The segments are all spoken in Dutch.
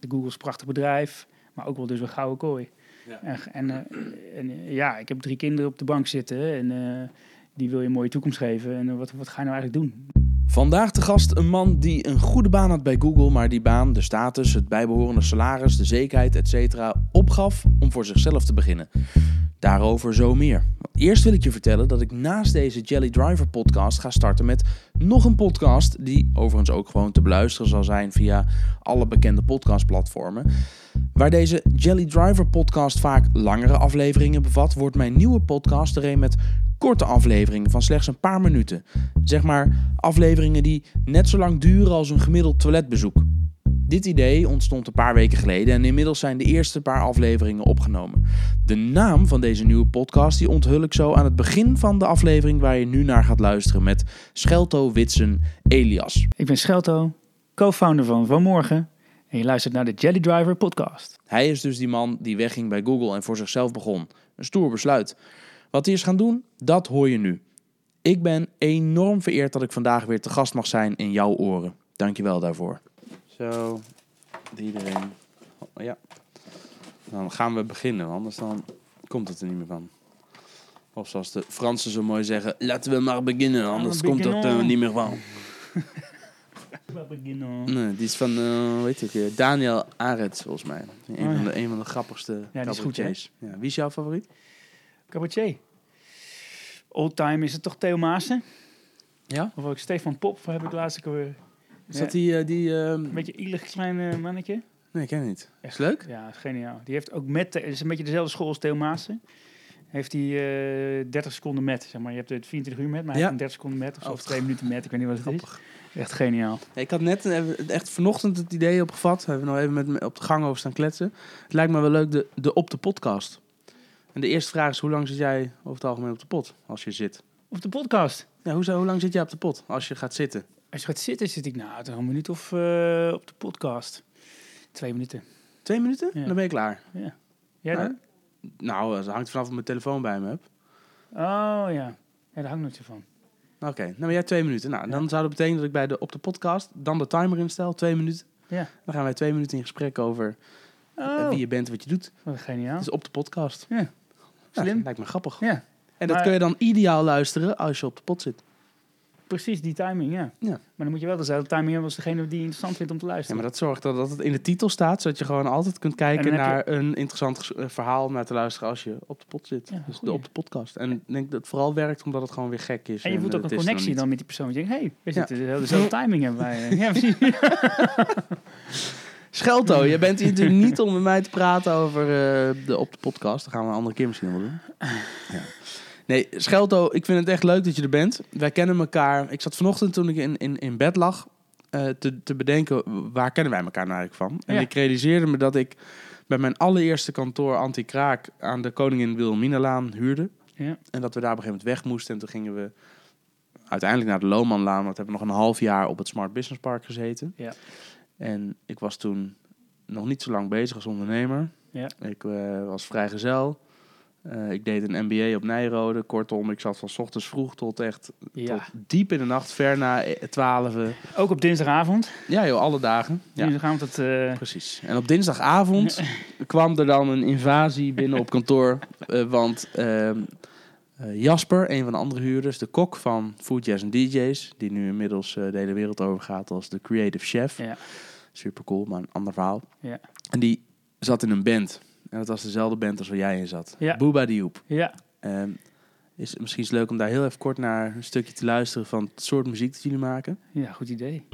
De Google is een prachtig bedrijf, maar ook wel dus een gouden kooi. Ja. En, en, eh, en eh, ja, ik heb drie kinderen op de bank zitten en eh, die wil je een mooie toekomst geven. En wat, wat ga je nou eigenlijk doen? Vandaag de gast een man die een goede baan had bij Google, maar die baan, de status, het bijbehorende salaris, de zekerheid, etc. opgaf om voor zichzelf te beginnen. Daarover zo meer. Eerst wil ik je vertellen dat ik naast deze Jelly Driver podcast ga starten met nog een podcast, die overigens ook gewoon te beluisteren zal zijn via alle bekende podcastplatformen. Waar deze Jelly Driver podcast vaak langere afleveringen bevat, wordt mijn nieuwe podcast er een met korte afleveringen van slechts een paar minuten. Zeg maar afleveringen die net zo lang duren als een gemiddeld toiletbezoek. Dit idee ontstond een paar weken geleden en inmiddels zijn de eerste paar afleveringen opgenomen. De naam van deze nieuwe podcast die onthul ik zo aan het begin van de aflevering waar je nu naar gaat luisteren met Schelto Witsen Elias. Ik ben Schelto, co-founder van Vanmorgen en je luistert naar de Jelly Driver podcast. Hij is dus die man die wegging bij Google en voor zichzelf begon. Een stoer besluit. Wat hij is gaan doen, dat hoor je nu. Ik ben enorm vereerd dat ik vandaag weer te gast mag zijn in jouw oren. Dankjewel daarvoor. Zo, iedereen. Oh, ja. Dan gaan we beginnen, anders dan komt het er niet meer van. Of zoals de Fransen zo mooi zeggen, laten we maar beginnen, anders komt het er beginnen. niet meer van. Nee, die is van, eh weet ik, eh, Daniel Arets volgens mij. Een, Oh, van, ja. de, een van de grappigste die is goed, cabaretiers. ja, Wie is jouw favoriet? Cabaretier. Oldtime is het toch Theo Maassen? Ja? Of ook Stefan Pop heb ik laatst ook weer. Is dat die... eh, die eh, Een beetje ielig klein eh, mannetje. Nee, ik ken het niet. Is het leuk? Ja, is geniaal. Die heeft ook met, het is een beetje dezelfde school als Theo Maassen. Heeft hij eh 30 seconden met, zeg maar. Je hebt het 24 uur met, maar hij Ja. heeft een 30 seconden met. Of, zo, Oh, of twee minuten met, ik weet niet wat het Grappig. is. Echt geniaal. Ja, ik had net eh, echt vanochtend het idee opgevat. We hebben nog even met me op de gang over staan kletsen. Het lijkt me wel leuk, de, de op de podcast. En de eerste vraag is, hoe lang zit jij over het algemeen op de pot als je zit? Of de podcast. Ja, hoe, hoe lang zit jij op de pot als je gaat zitten? Als je gaat zitten, zit ik nou toch een minuut of eh, op de podcast. Twee minuten. Twee minuten? Ja. Dan ben je klaar. Jij Ja. dan? Nou, dat hangt vanaf of ik mijn telefoon bij me heb. Oh ja. Ja, daar hangt zo van. Oké, nou maar jij twee minuten. Nou, dan Ja. zou dat betekenen dat ik bij de op de podcast dan de timer instel, twee minuten. Ja. Dan gaan wij twee minuten in gesprek over eh, Oh, wie je bent, wat je doet. wat geniaal. Dus op de podcast. Ja. Ja, Slim. lijkt me grappig. Ja, En dat Maar- kun je dan ideaal luisteren als je op de pot zit. precies die timing, ja. Ja. Maar dan moet je wel dezelfde timing hebben als degene die interessant vindt om te Ja, luisteren. maar dat zorgt dat, dat het in de titel staat, zodat je gewoon altijd kunt kijken naar een interessant eh, verhaal om naar te luisteren als je op de pot zit. Ja, dus de, op de podcast. En ik denk dat het vooral werkt omdat het gewoon weer gek is. En je voelt ook een connectie dan met die persoon. Je denkt, hé, hey, we Ja. zitten dezelfde, dezelfde timing hebben wij. eh. Ja, precies. Schelto, je bent hier natuurlijk niet om met mij te praten over eh, de op de podcast. Dat gaan we een andere keer misschien wel doen. Ja. Nee, Schelto, ik vind het echt leuk dat je er bent. Wij kennen elkaar. Ik zat vanochtend toen ik in, in, in bed lag eh, te, te bedenken waar kennen wij elkaar nou eigenlijk van. En Ja. ik realiseerde me dat ik bij mijn allereerste kantoor Anti-Kraak aan de Koningin Wilhelminalaan huurde. Ja. En dat we daar op een gegeven moment weg moesten. En toen gingen we uiteindelijk naar de Loonmanlaan. Want we hebben nog een half jaar op het Smart Business Park gezeten. Ja. En ik was toen nog niet zo lang bezig als ondernemer. Ja. Ik eh, was vrijgezel. Eh ik deed een MBA op Nijrode. Kortom, ik zat van ochtends vroeg tot echt Ja. tot diep in de nacht, ver na eh, 12. Ook op dinsdagavond. Ja joh, alle dagen. Ja, Dinsdagavond dat... eh, precies. En op dinsdagavond kwam er dan een invasie binnen op kantoor. eh, want ehm, eh, Jasper, een van de andere huurders, de kok van Food Jazz en DJ's, die nu inmiddels eh, de hele wereld over gaat als de creative chef. ja. Super cool, maar een ander verhaal. Ja. En die zat in een band. En dat was dezelfde band als waar jij in zat. Ja. Booba die Hoep. Ja. Ehm, is misschien is het leuk om daar heel even kort naar een stukje te luisteren van het soort muziek dat jullie maken. ja, goed idee.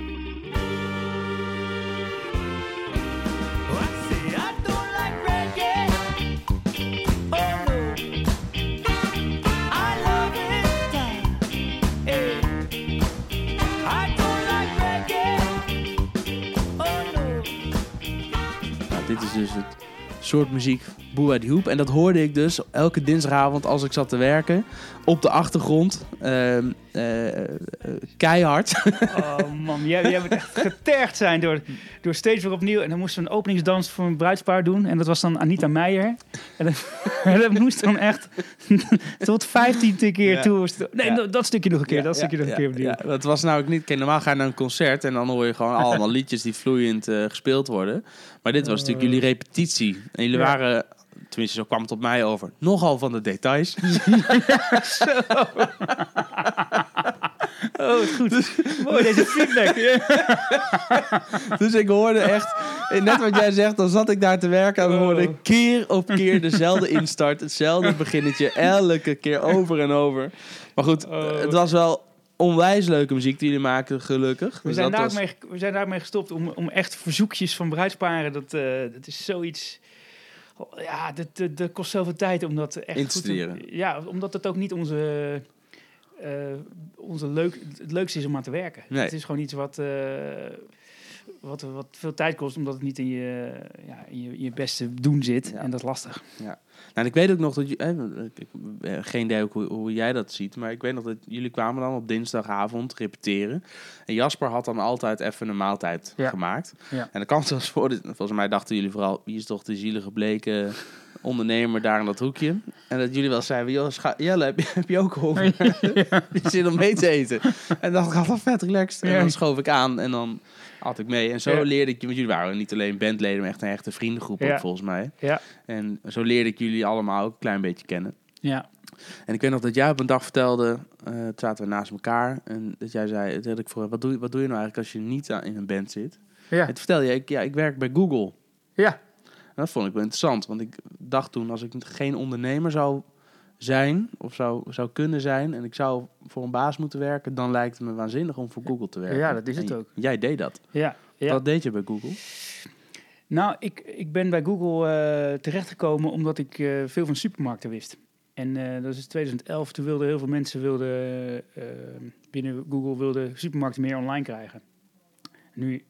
Nou, dit is dus het soort muziek Booba die Hoep. En dat hoorde ik dus elke dinsdagavond als ik zat te werken op de achtergrond. Ehm, eh, eh, keihard. Oh man, jij, jij moet echt getergd zijn door, door steeds weer opnieuw. En dan moesten we een openingsdans voor een bruidspaar doen. En dat was dan Anita Meijer. En dat, moest dan echt tot vijftiende keer Ja. toe. Nee, Ja. dat stukje nog een keer, Ja, dat stukje ja, nog een keer ja, opnieuw. ja, dat was nou ook niet... Kijk, normaal ga je naar een concert en dan hoor je gewoon allemaal liedjes die vloeiend eh, gespeeld worden. Maar dit was natuurlijk jullie repetitie. En jullie Ja. waren, tenminste zo kwam het op mij over, nogal van de details. Oh, goed. Mooi, deze feedback. Dus ik hoorde echt, net wat jij zegt, dan zat ik daar te werken en hoorde ik keer op keer dezelfde instart, hetzelfde beginnetje, elke keer over en over. Maar goed, Oh. het was wel onwijs leuke muziek die jullie maken, gelukkig. We Dus zijn, dat was- daarmee, we zijn daarmee gestopt om, om echt verzoekjes van bruidsparen. Dat, eh, dat is zoiets. Ja, dat, dat, dat kost zoveel tijd om dat echt In te goed studeren. Ja, omdat het ook niet onze, eh, onze leuk, het leukste is om aan te werken. Nee. Het is gewoon iets wat, eh, wat, wat veel tijd kost, omdat het niet in je, ja, in je, in je beste doen zit. Ja. En dat is lastig. Nou, en ik weet ook nog dat je, eh, ik ik heb geen idee hoe, hoe jij dat ziet, maar ik weet nog dat jullie kwamen dan op dinsdagavond repeteren. En Jasper had dan altijd even een maaltijd Ja. gemaakt. Ja. En de kans was voor, volgens mij dachten jullie vooral, wie is toch de zielige bleke ondernemer daar in dat hoekje? En dat jullie wel zeiden, joh, scha- Jelle, heb je, heb je ook honger? Heb je zin om mee te eten? En dacht ik, had wel vet relaxed. En Ja. dan schoof ik aan en dan had ik mee. En zo Ja. leerde ik je, want jullie waren niet alleen bandleden, maar echt een echte vriendengroep ook, volgens mij. Ja. En zo leerde ik jullie allemaal ook een klein beetje kennen. Ja. En ik weet nog dat jij op een dag vertelde, eh toen zaten we naast elkaar, en dat jij zei, had ik voor, wat doe, je- wat doe je nou eigenlijk als je niet in een band zit? Ja. En toen vertelde je, ik, ja, ik werk bij Google. Ja. En dat vond ik wel interessant, want ik dacht toen, als ik geen ondernemer zou zijn, of zou, zou kunnen zijn, en ik zou voor een baas moeten werken, dan lijkt het me waanzinnig om voor Google te werken. Ja, dat is het En ook. Jij deed dat. Ja. ja. Wat deed je bij Google? Nou, ik, ik ben bij Google eh, terechtgekomen omdat ik eh, veel van supermarkten wist. En eh, dat is 2011, toen wilden heel veel mensen wilden, binnen Google wilden supermarkten meer online krijgen. Nu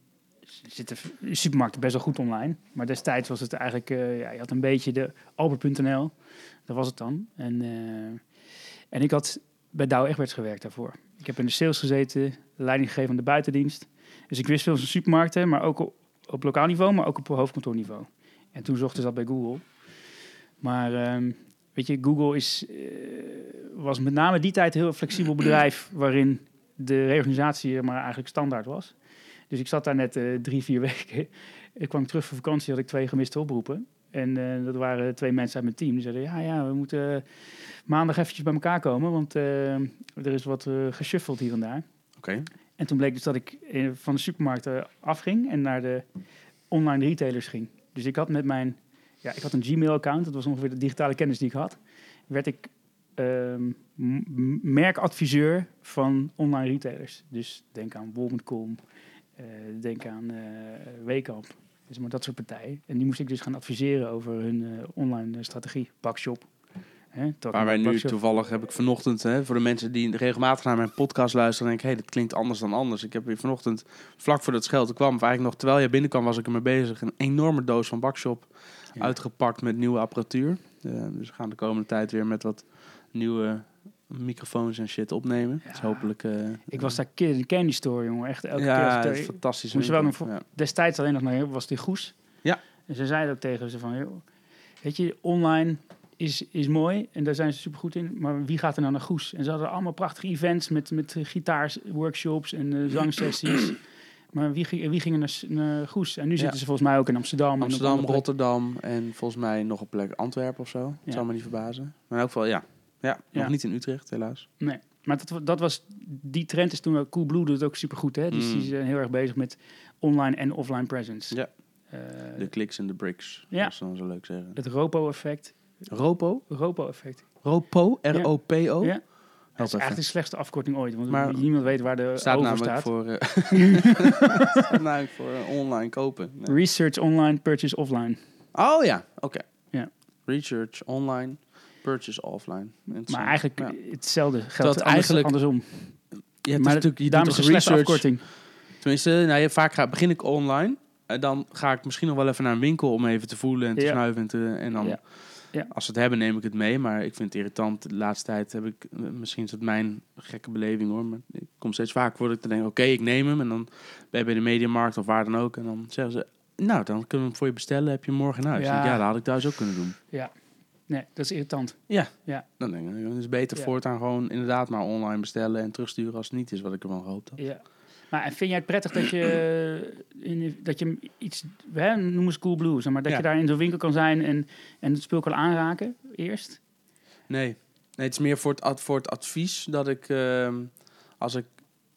zitten supermarkten best wel goed online, maar destijds was het eigenlijk, eh, ja, je had een beetje de Albert.nl, dat was het dan. En, eh, en ik had bij Douwe Egberts gewerkt daarvoor. Ik heb in de sales gezeten, leiding gegeven aan de buitendienst. Dus ik wist veel van supermarkten, maar ook op, lokaal niveau, maar ook op hoofdkantoorniveau. En toen zochten ze dat bij Google. Maar ehm, weet je, Google is, eh, was met name die tijd een heel flexibel bedrijf waarin de reorganisatie maar eigenlijk standaard was. Dus ik zat daar net eh, drie, vier weken. Ik kwam terug van vakantie, had ik twee gemiste oproepen. En eh, dat waren twee mensen uit mijn team. Die zeiden, ja, ja, we moeten maandag eventjes bij elkaar komen, want eh, er is wat eh geshuffeld hier en daar. Oké. En toen bleek dus dat ik eh, van de supermarkten afging en naar de online retailers ging. Dus ik had met mijn, ja, ik had een Gmail-account, dat was ongeveer de digitale kennis die ik had. Werd ik ehm, merkadviseur van online retailers. Dus denk aan Bol.com, eh, denk aan eh Weekamp, dus maar dat soort partijen. En die moest ik dus gaan adviseren over hun eh, online eh, strategie, Bakshop. Hè, Waar wij nu Bakshop. toevallig heb ik vanochtend, hè, voor de mensen die regelmatig naar mijn podcast luisteren, denk ik, hé, dit klinkt anders dan anders. Ik heb hier vanochtend, vlak voordat het schelte kwam, of eigenlijk nog terwijl jij binnenkwam, was ik ermee bezig, een enorme doos van Bakshop Ja. uitgepakt met nieuwe apparatuur. Eh, dus we gaan de komende tijd weer met wat nieuwe microfoons en shit opnemen. Dus Ja. hopelijk... eh, Ik was daar kid in de candy store, jongen. Echt elke keer. ja, daar- is fantastisch. Moest wel nog voor- Ja. destijds alleen nog naar was die Goes. Ja. En ze zeiden ook tegen ze van, joh, weet je, online is, is mooi en daar zijn ze super goed in, maar wie gaat er nou naar Goes? En ze hadden allemaal prachtige events met, met gitaarsworkshops en eh, zangsessies. Maar wie, ging- wie ging er naar, naar Goes? En nu Ja. zitten ze volgens mij ook in Amsterdam. en Amsterdam, plekken. Rotterdam en volgens mij nog een plek Antwerpen of zo. Ja. zou me niet verbazen. Maar in elk geval, ja. Ja, nog Ja. niet in Utrecht, helaas. Nee, maar dat, dat was, die trend is toen Coolblue doet het ook super goed. Hè? Dus Mm. die zijn heel erg bezig met online en offline presence. Ja. Eh, De kliks en de bricks, Ja. dat is dan zo leuk zeggen. het Ropo-effect. Ropo? Ropo-effect. Ropo? R-O-P-O? Ja. Dat is eigenlijk de slechtste afkorting ooit. Want Maar- niemand weet waar de Staat over staat. voor, eh, staat namelijk voor eh, online kopen. Nee. Research online, purchase offline. Oh ja, oké. Ja. Research online, purchase offline. Maar eigenlijk Ja. hetzelfde geldt eigenlijk andersom. Je hebt maar natuurlijk, je doet daarom is toch een slechte research. afkorting. Tenminste, nou, je, vaak ga, begin ik online eh, dan ga ik misschien nog wel even naar een winkel om even te voelen en te Ja. snuiven. En, te, en dan, Ja. Ja. als ze het hebben, neem ik het mee. Maar ik vind het irritant. De laatste tijd heb ik, eh, misschien is het mijn gekke beleving hoor. Maar ik kom steeds vaak voor dat ik te denken, oké, ik neem hem. En dan ben je bij de mediamarkt of waar dan ook. En dan zeggen ze, nou, dan kunnen we hem voor je bestellen. Heb je hem morgen in huis. Ja. Ja, ja dat had ik thuis ook kunnen doen. Nee, dat is irritant. Dan denk ik, het is beter Ja. voortaan gewoon inderdaad maar online bestellen en terugsturen als het niet is wat ik ervan gehoopt had. Ja. Maar en vind jij het prettig dat je, in, dat je iets, hè, noem eens Cool Blue, zeg maar, dat Ja. je daar in zo'n winkel kan zijn en, en het spul kan aanraken eerst? Nee. nee, het is meer voor het, ad- voor het advies dat ik, ehm, als ik,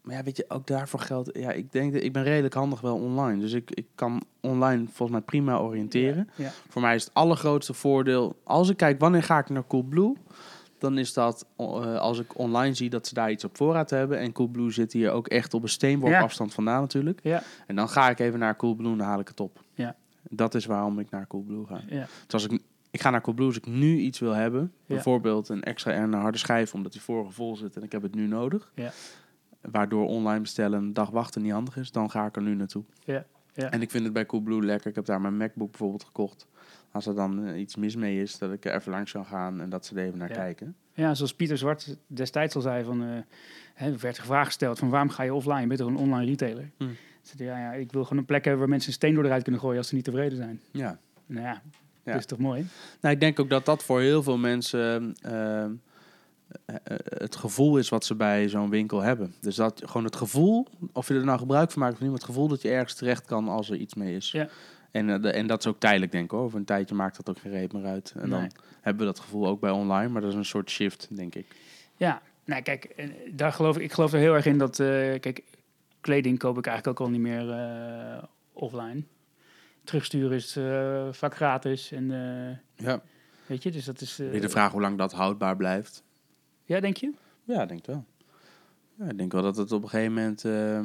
maar ja, weet je, ook daarvoor geldt, ja, ik denk dat ik ben redelijk handig wel online. Dus ik, ik kan online volgens mij prima oriënteren. Ja. Voor mij is het allergrootste voordeel, als ik kijk wanneer ga ik naar Coolblue, dan is dat eh, als ik online zie dat ze daar iets op voorraad hebben. En Coolblue zit hier ook echt op een steenworp Ja. afstand vandaan natuurlijk. Ja. En dan ga ik even naar Coolblue en dan haal ik het op. Ja. Dat is waarom ik naar Coolblue ga. Ja. Dus als ik, ik ga naar Coolblue als ik nu iets wil hebben. Ja. Bijvoorbeeld een extra en een harde schijf, omdat die vorige vol zit en ik heb het nu nodig. Ja. Waardoor online bestellen een dag wachten niet handig is. Dan ga ik er nu naartoe. Ja. Ja. En ik vind het bij Coolblue lekker. Ik heb daar mijn MacBook bijvoorbeeld gekocht. Als er dan eh, iets mis mee is, dat ik er even langs kan gaan en dat ze er even naar Ja. kijken. Ja, zoals Pieter Zwart destijds al zei, van, eh, hè, er werd de vraag gesteld van waarom ga je offline? Je bent toch een online retailer? Zei, ja, ja, ik wil gewoon een plek hebben waar mensen een steen door eruit kunnen gooien als ze niet tevreden zijn. Ja. Nou ja, Ja. dat is toch mooi? Nou, ik denk ook dat dat voor heel veel mensen eh, het gevoel is wat ze bij zo'n winkel hebben. Dus dat gewoon het gevoel, of je er nou gebruik van maakt of niet, maar het gevoel dat je ergens terecht kan als er iets mee is. Ja. En, eh, en dat is ook tijdelijk, denk ik hoor. Over een tijdje maakt dat ook geen reet meer uit. En dan hebben we dat gevoel ook bij online, maar dat is een soort shift, denk ik. Ja, nou kijk, eh, daar geloof ik, ik geloof er heel erg in dat, eh, kijk, kleding koop ik eigenlijk ook al niet meer eh, offline. Terugsturen is eh, vaak gratis en eh, Ja. weet je, dus dat is... eh, Weer de vraag hoe lang dat houdbaar blijft. Ja, denk je? Ja, ik denk wel. Ja, ik denk wel dat het op een gegeven moment... eh,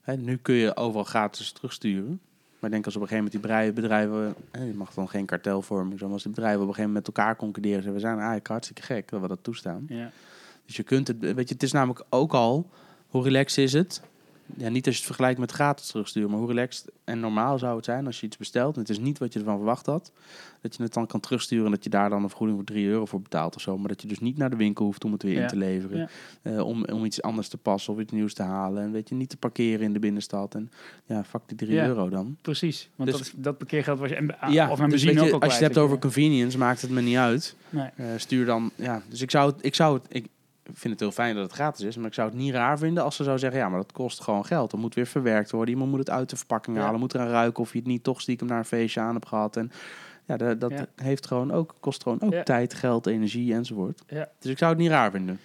hè, nu kun je overal gratis terugsturen. Maar ik denk als op een gegeven moment die bedrijven... bedrijven hè, je mag dan geen kartelvorming, zo, maar als die bedrijven op een gegeven moment met elkaar concluderen... zeggen we zijn eigenlijk hartstikke gek dat we dat toestaan. Ja. Dus je kunt het... Weet je, het is namelijk ook al... Hoe relaxed is het? Ja, niet als je het vergelijkt met gratis terugsturen, maar hoe relaxed en normaal zou het zijn als je iets bestelt en het is niet wat je ervan verwacht had, dat je het dan kan terugsturen en dat je daar dan een vergoeding voor 3 euro voor betaalt of zo, maar dat je dus niet naar de winkel hoeft om het weer Ja. in te leveren, Ja. eh, om, om iets anders te passen of iets nieuws te halen en weet je, niet te parkeren in de binnenstad en ja, fuck die 3 Ja. euro dan. Precies, want Dus- dat, dat parkeergeld was je... En, ja, of mijn dus benzine weet je, ook al als je het hebt over convenience, maakt het me niet uit. Nee. Eh, stuur dan, ja. Dus ik zou het, ik zou het, ik vind het heel fijn dat het gratis is, maar ik zou het niet raar vinden als ze zou zeggen, ja, maar dat kost gewoon geld. Dat moet weer verwerkt worden. Iemand moet het uit de verpakking Ja. halen, moet eraan ruiken of je het niet toch stiekem naar een feestje aan hebt gehad. En ja, dat, dat Ja. heeft gewoon ook, kost gewoon ook Ja. tijd, geld, energie enzovoort. Dus ik zou het niet raar vinden.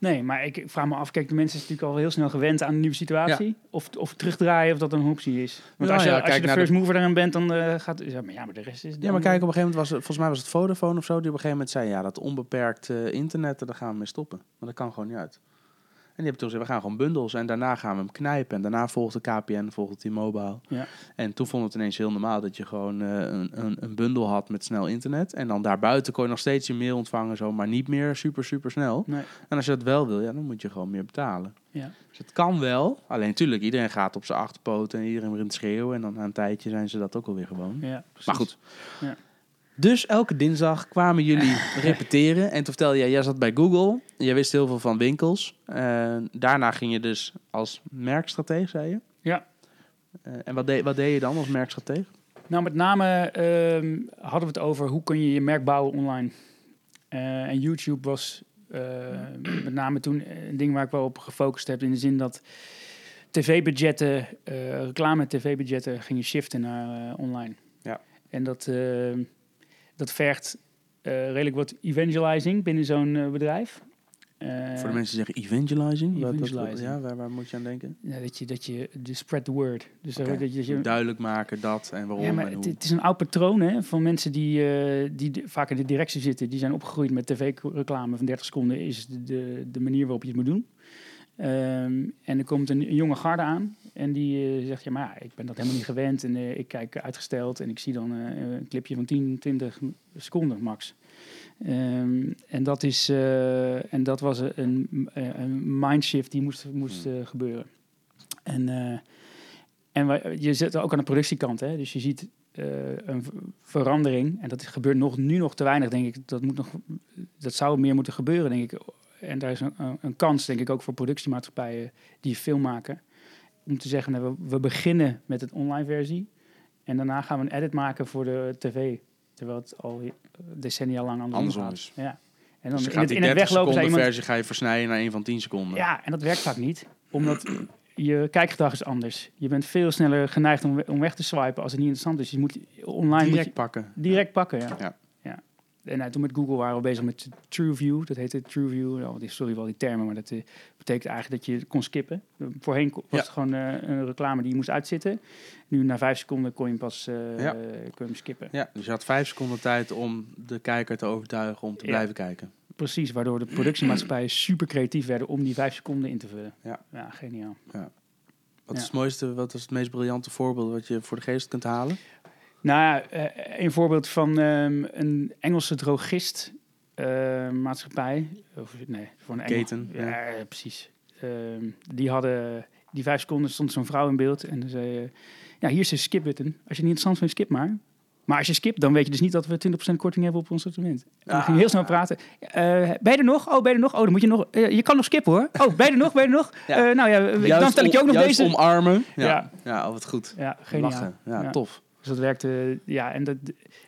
Nee, maar ik vraag me af, kijk, de mensen zijn natuurlijk al heel snel gewend aan een nieuwe situatie. Of, of terugdraaien, of dat een optie is. Want Ja, als je, ja, als je de first de- mover daarin bent, dan eh, gaat... Ja maar, ja, maar de rest is... Ja, maar kijk, op een gegeven moment was het, volgens mij was het Vodafone of zo, die op een gegeven moment zei, ja, dat onbeperkt eh, internet, daar gaan we mee stoppen. Maar dat kan gewoon niet uit. En die hebben toen gezegd, we gaan gewoon bundels en daarna gaan we hem knijpen. En daarna volgt de KPN, volgt T-Mobile. Ja. En toen vond het ineens heel normaal dat je gewoon eh, een, een, een bundel had met snel internet. En dan daarbuiten kon je nog steeds je mail ontvangen, zo, maar niet meer super, super snel. Nee. En als je dat wel wil, ja, dan moet je gewoon meer betalen. Ja. Dus het kan wel. Alleen natuurlijk, iedereen gaat op zijn achterpoten en iedereen begint te schreeuwen. En dan na een tijdje zijn ze dat ook alweer gewoon. Ja. Maar goed. Ja. Dus elke dinsdag kwamen jullie repeteren. En toen vertelde jij, jij zat bij Google. Jij wist heel veel van winkels. Eh, daarna ging je dus als merkstratege, zei je? Ja. Eh, en wat, deed wat deed je dan als merkstratege? Nou, met name ehm, hadden we het over hoe kun je je merk bouwen online. Eh, en YouTube was met name toen een ding waar ik wel op gefocust heb. In de zin dat tv-budgetten, reclame-tv-budgetten gingen shiften naar online. Ja. En dat, dat vergt eh, redelijk wat evangelizing binnen zo'n eh, bedrijf. Eh, Voor de mensen die zeggen evangelizing. Evangelizing. ja, waar, waar moet je aan denken? ja, dat je, dat je de spread the word. Dus dat je, dat je Duidelijk maken dat en waarom ja, maar en het, hoe. het is een oud patroon hè, van mensen die, die de- vaak in de directie zitten. Die zijn opgegroeid met tv-reclame van 30 seconden is de, de, de manier waarop je het moet doen. Ehm, en er komt een, een jonge garde aan en die eh, zegt, ja, maar ik ben dat helemaal niet gewend. En eh, ik kijk uitgesteld en ik zie dan eh, een clipje van 10, 20 seconden max. Ehm, en, dat is, en dat was een, een mindshift die moest, moest eh, gebeuren. En, En je zit ook aan de productiekant, hè? dus je ziet een verandering. En dat gebeurt nog, nu nog te weinig, denk ik. Dat, moet nog, dat zou meer moeten gebeuren, denk ik. En daar is een, een- een kans, denk ik, ook voor productiemaatschappijen die film maken. Om te zeggen, nou, we, we beginnen met een online versie. En daarna gaan we een edit maken voor de tv. Terwijl het al decennia lang andersom, Andersom gaat. is. Ja. En dan Dus je in het, in het 30 weglopen seconden zei iemand... versie ga je versnijden naar een van 10 seconden. Ja, en dat werkt vaak niet. Omdat je kijkgedrag is anders. Je bent veel sneller geneigd om, we- om weg te swipen als het niet interessant is. Je moet online moet Direct je pakken. direct pakken. Ja. Ja. En nou, toen met Google waren we bezig met TrueView. Dat heette TrueView. Oh, die- sorry wel die termen, maar dat eh, betekent eigenlijk dat je kon skippen. Eh, Voorheen was Ja. het gewoon eh, een reclame die je moest uitzitten. Nu na vijf seconden kon je hem pas eh, Ja. kon je hem skippen. Ja, dus je had vijf seconden tijd om de kijker te overtuigen om te Ja. blijven kijken. Precies, waardoor de productiemaatschappijen super creatief werden om die vijf seconden in te vullen. Ja. ja geniaal. Wat Ja. is het mooiste, wat is het meest briljante voorbeeld wat je voor de geest kunt halen? Nou ja, eh, een voorbeeld van ehm, een Engelse drogist eh, maatschappij. Of, nee, voor een Engel- Keten, Ja, ja. ja, precies. Ehm, die hadden, die vijf seconden stond zo'n vrouw in beeld en dan zei ja, hier is een skip-button. Als je het niet interessant vindt, skip maar. Maar als je skipt, dan weet je dus niet dat we 20% korting hebben op ons sortiment. En dan Ah. ging je heel snel praten. Eh, ben je er nog? Oh, ben je er nog? Oh, dan moet je nog... eh, je kan nog skippen hoor. Oh, ben je er nog? Ben je er nog? Ja. Eh, nou ja, dan stel ik je ook nog deze... omarmen. Ja, Ja. ja. oh, wat goed. Ja, geniaal. Lachen. Ja, Ja. tof. Dus dat werkte, ja, en dat,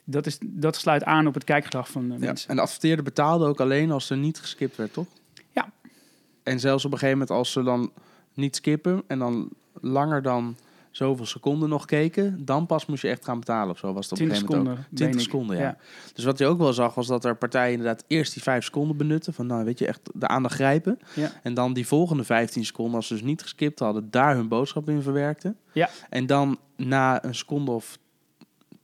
dat, is, dat sluit aan op het kijkgedrag van de Ja. mensen. En de adverteerder betaalde ook alleen als er niet geskipt werd, toch? Ja. En zelfs op een gegeven moment als ze dan niet skippen en dan langer dan zoveel seconden nog keken, dan pas moest je echt gaan betalen of zo. Was het op een 20 gegeven moment seconden. ook. 20 meen ik. seconden, ja. Dus wat je ook wel zag, was dat er partijen inderdaad eerst die 5 seconden benutten. Van nou, weet je, echt de aandacht grijpen. Ja. En dan die volgende 15 seconden, als ze dus niet geskipt hadden, daar hun boodschap in verwerkten. Ja. En dan na een seconde of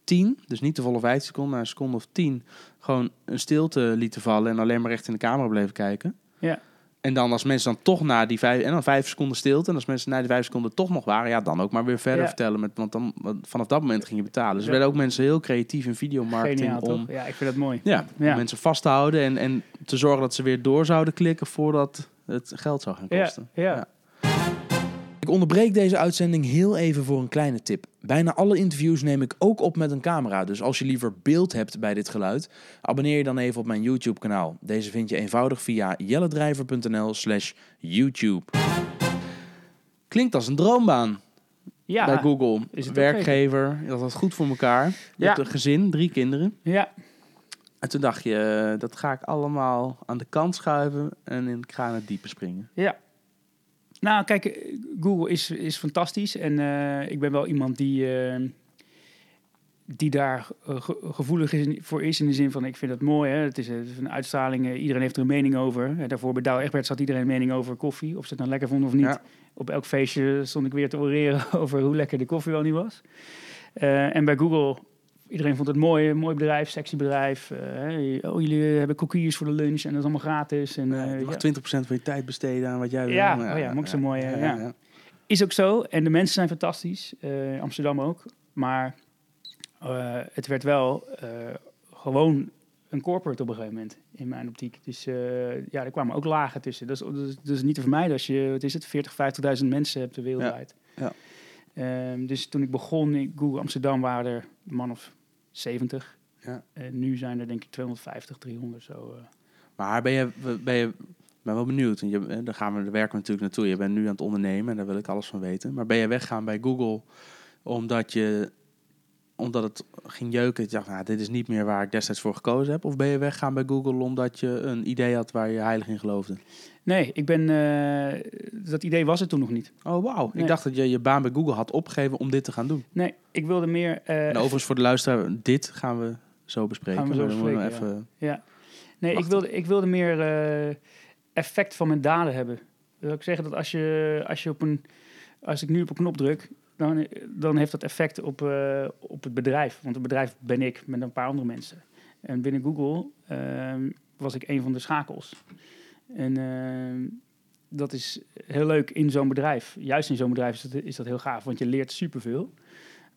10, dus niet de volle 15 seconden, na een seconde of 10, gewoon een stilte lieten vallen en alleen maar recht in de camera bleven kijken. Ja. En dan als mensen dan toch na die vijf, en dan vijf seconden stilte. En als mensen na die vijf seconden toch nog waren, ja, dan ook maar weer verder Ja. vertellen. Met, want dan, vanaf dat moment ging je betalen. Dus er Ja. werden ook mensen heel creatief in videomarketing Geniaal, om toch? Ja, ik vind dat mooi. ja, Ja. om mensen vast te houden en, en te zorgen dat ze weer door zouden klikken voordat het geld zou gaan kosten. ja. Ja. Ik onderbreek deze uitzending heel even voor een kleine tip. Bijna alle interviews neem ik ook op met een camera. Dus als je liever beeld hebt bij dit geluid, abonneer je dan even op mijn YouTube kanaal. Deze vind je eenvoudig via jelledrijver.nl slash YouTube. Klinkt als een droombaan Ja, bij Google. is het Werkgever, dat had goed voor elkaar. Je Ja. hebt een gezin, drie kinderen. ja, En toen dacht je, eh, dat ga ik allemaal aan de kant schuiven en in, ik ga in het diepe springen. ja. Nou, kijk, eh, Google is, is fantastisch. En eh, ik ben wel iemand die, eh, die daar ge- gevoelig is, voor is. In de zin van, ik vind het mooi. Hè? Het, is, het is een uitstraling. iedereen heeft er een mening over. Daarvoor bij Egberts had iedereen een mening over koffie. Of ze het nou lekker vonden of niet. Ja. Op elk feestje stond ik weer te oreren over hoe lekker de koffie wel niet was. En bij Google, iedereen vond het mooi. Een mooi bedrijf, sexy bedrijf. Eh, oh, jullie hebben cookies voor de lunch en dat is allemaal gratis. En, eh, je mag ja. 20% van je tijd besteden aan wat jij wil. Ja, Maar oh ja, ook zo mooi, eh, ja, ja. Is ook zo. En de mensen zijn fantastisch. eh, Amsterdam ook. Maar eh, het werd wel eh, gewoon een corporate op een gegeven moment, in mijn optiek. Dus eh, ja, er kwamen ook lagen tussen. Dat is, dat is, dat is niet te vermijden als je, wat is het, 40, 50.000 mensen hebt wereldwijd. Ja, Ehm, dus toen ik begon in Google Amsterdam waren er man of 70. Ja. En nu zijn er denk ik 250, 300 zo. eh. Maar ben je, ben je ben wel benieuwd. En je, daar gaan we, daar werken we natuurlijk naartoe. Je bent nu aan het ondernemen en daar wil ik alles van weten. Maar ben je weggaan bij Google omdat je omdat het ging jeuken, dat je dacht, nou, dit is niet meer waar ik destijds voor gekozen heb? Of ben je weggaan bij Google omdat je een idee had waar je heilig in geloofde? Nee, ik ben, eh, dat idee was er toen nog niet. Oh, wauw. Nee. Ik dacht dat je je baan bij Google had opgegeven om dit te gaan doen. Nee, ik wilde meer... eh, En overigens voor de luisteraar, dit gaan we zo bespreken. Gaan we zo we bespreken, even... Ja. Nee, ik wilde, ik wilde meer eh, effect van mijn daden hebben. Wil ik zeggen dat als je, als je op een, als ik nu op een knop druk, dan, dan heeft dat effect op, eh, op het bedrijf. Want het bedrijf ben ik met een paar andere mensen. En binnen Google ehm, was ik een van de schakels. En ehm, dat is heel leuk in zo'n bedrijf. Juist in zo'n bedrijf is dat, is dat heel gaaf, want je leert superveel.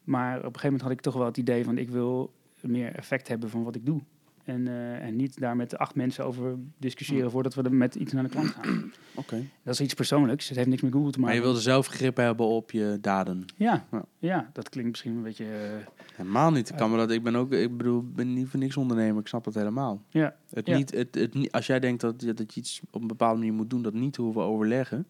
Maar op een gegeven moment had ik toch wel het idee van ik wil meer effect hebben van wat ik doe. En, eh, en niet daar met acht mensen over discussiëren voordat we er met iets naar de klant gaan. Oké. Dat is iets persoonlijks. Het heeft niks met Google te Maar maken. je wilde zelf grip hebben op je daden. Ja, Ja. ja. dat klinkt misschien een beetje... eh, Helemaal niet. Ik, kan me dat, ik ben ook, ik bedoel, ik ben niet voor niks ondernemer. Ik snap dat helemaal. ja, Het Ja. niet, het, het, niet- als jij denkt dat, je- dat je iets op een bepaalde manier moet doen, dat niet te hoeven overleggen.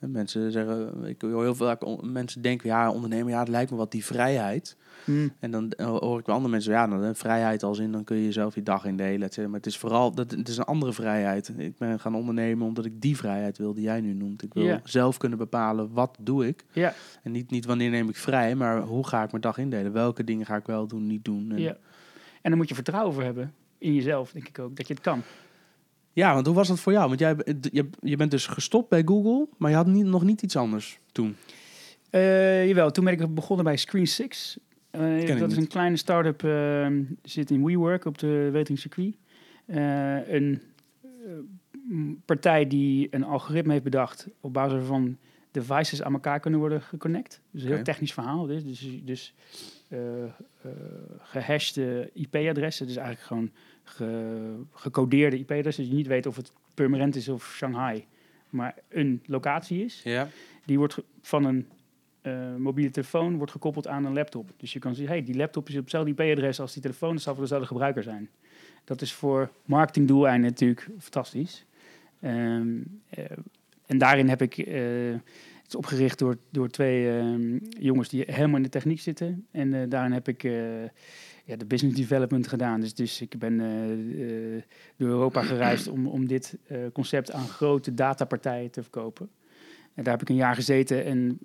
En mensen zeggen, ik hoor heel vaak on- mensen denken, ja, ondernemer, ja, het lijkt me wat die vrijheid. hm, En dan hoor ik bij andere mensen, ja, dan, eh, vrijheid als in, dan kun je zelf je dag indelen. Maar het is vooral, dat, het is een andere vrijheid. Ik ben gaan ondernemen omdat ik die vrijheid wil die jij nu noemt. Ik wil zelf kunnen bepalen, wat doe ik? ja, En niet, niet wanneer neem ik vrij, maar hoe ga ik mijn dag indelen? Welke dingen ga ik wel doen, niet doen? En, ja. En daar moet je vertrouwen voor hebben. In jezelf, denk ik ook. Dat je het kan. Ja, want hoe was dat voor jou? Want jij, je, je bent dus gestopt bij Google, maar je had niet, nog niet iets anders toen. Eh, jawel, toen ben ik begonnen bij Screen 6. Eh, dat is een kleine start-up, eh, zit in WeWork op de Wetering Circuit. Eh, een partij die een algoritme heeft bedacht op basis waarvan devices aan elkaar kunnen worden geconnect. Dus een heel technisch verhaal. Dus, dus, dus eh, eh, gehashte IP-adressen, dus eigenlijk gewoon ge- gecodeerde IP-adressen. Dus je niet weet of het Purmerend is of Shanghai, maar een locatie is. Ja. Die wordt van een eh, mobiele telefoon wordt gekoppeld aan een laptop. Dus je kan zien, hey, die laptop is op hetzelfde IP-adres als die telefoon, dat zal voor dezelfde gebruiker zijn. Dat is voor marketingdoeleinden natuurlijk fantastisch. Ehm, eh, en daarin heb ik, eh, het is opgericht door, door twee ehm, jongens die helemaal in de techniek zitten. En daarin heb ik ja, de business development gedaan. Dus, dus ik ben eh, eh, door Europa gereisd om, om dit eh, concept aan grote datapartijen te verkopen. En daar heb ik een jaar gezeten en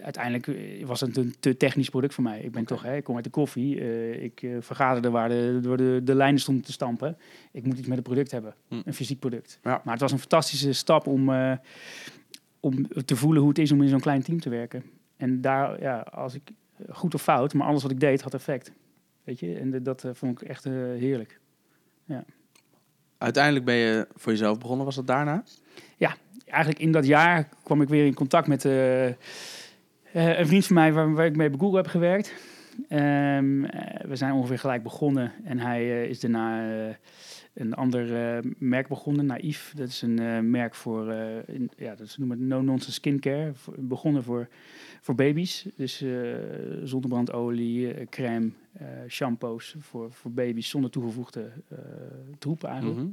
uiteindelijk was het een te technisch product voor mij. Ik ben toch, hè, ik kom uit de koffie, ik vergaderde waar de, door de, de lijnen stonden te stampen. Ik moet iets met het product hebben, Hm. een fysiek product. Ja. Maar het was een fantastische stap om, om te voelen hoe het is om in zo'n klein team te werken. En daar, ja, als ik goed of fout, maar alles wat ik deed had effect. Weet je, en dat eh, vond ik echt eh, heerlijk. Uiteindelijk ben je voor jezelf begonnen, was dat daarna? eigenlijk in dat jaar kwam ik weer in contact met eh, een vriend van mij waar, waar ik mee bij Google heb gewerkt. Ehm, eh, we zijn ongeveer gelijk begonnen en hij is daarna een ander merk begonnen, Naïef. Dat is een merk voor, in, ja, dat noemen no-nonsense skincare. Voor- begonnen voor, voor baby's, dus eh zonnebrandolie, eh, crème, eh, shampoos voor, voor baby's zonder toegevoegde troepen eigenlijk. Mhm.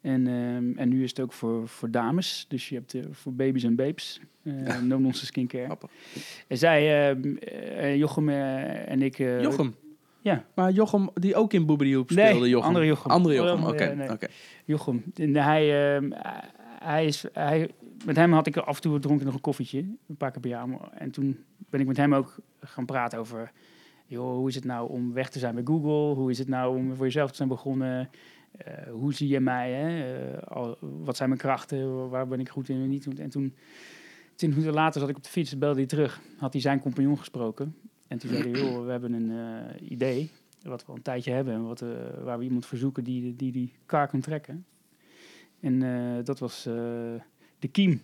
En, ehm, en nu is het ook voor, voor dames. Dus je hebt eh, voor baby's en babes. eh Ja. No nonsense skincare. En zij, ehm, eh, Jochem en ik... Jochem. Ja. Maar Jochem, die ook in Nee, speelde, Jochem. andere Jochem. Andere Jochem, oké. Jochem. En hij, ehm, hij is... Hij, met hem had ik af en toe dronk ik nog een koffietje. Een paar keer per jaar. En toen ben ik met hem ook gaan praten over... Joh, hoe is het nou om weg te zijn bij Google? Hoe is het nou om voor jezelf te zijn begonnen? Eh, hoe zie je mij? Hè? Eh, wat zijn mijn krachten? Waar ben ik goed in en niet? En toen, tien minuten later zat ik op de fiets, belde hij terug. Had hij zijn compagnon gesproken. En toen zei hij, joh, we hebben een eh, idee, wat we al een tijdje hebben. En wat, waar we iemand verzoeken die die, die kar kan trekken. En dat was de kiem.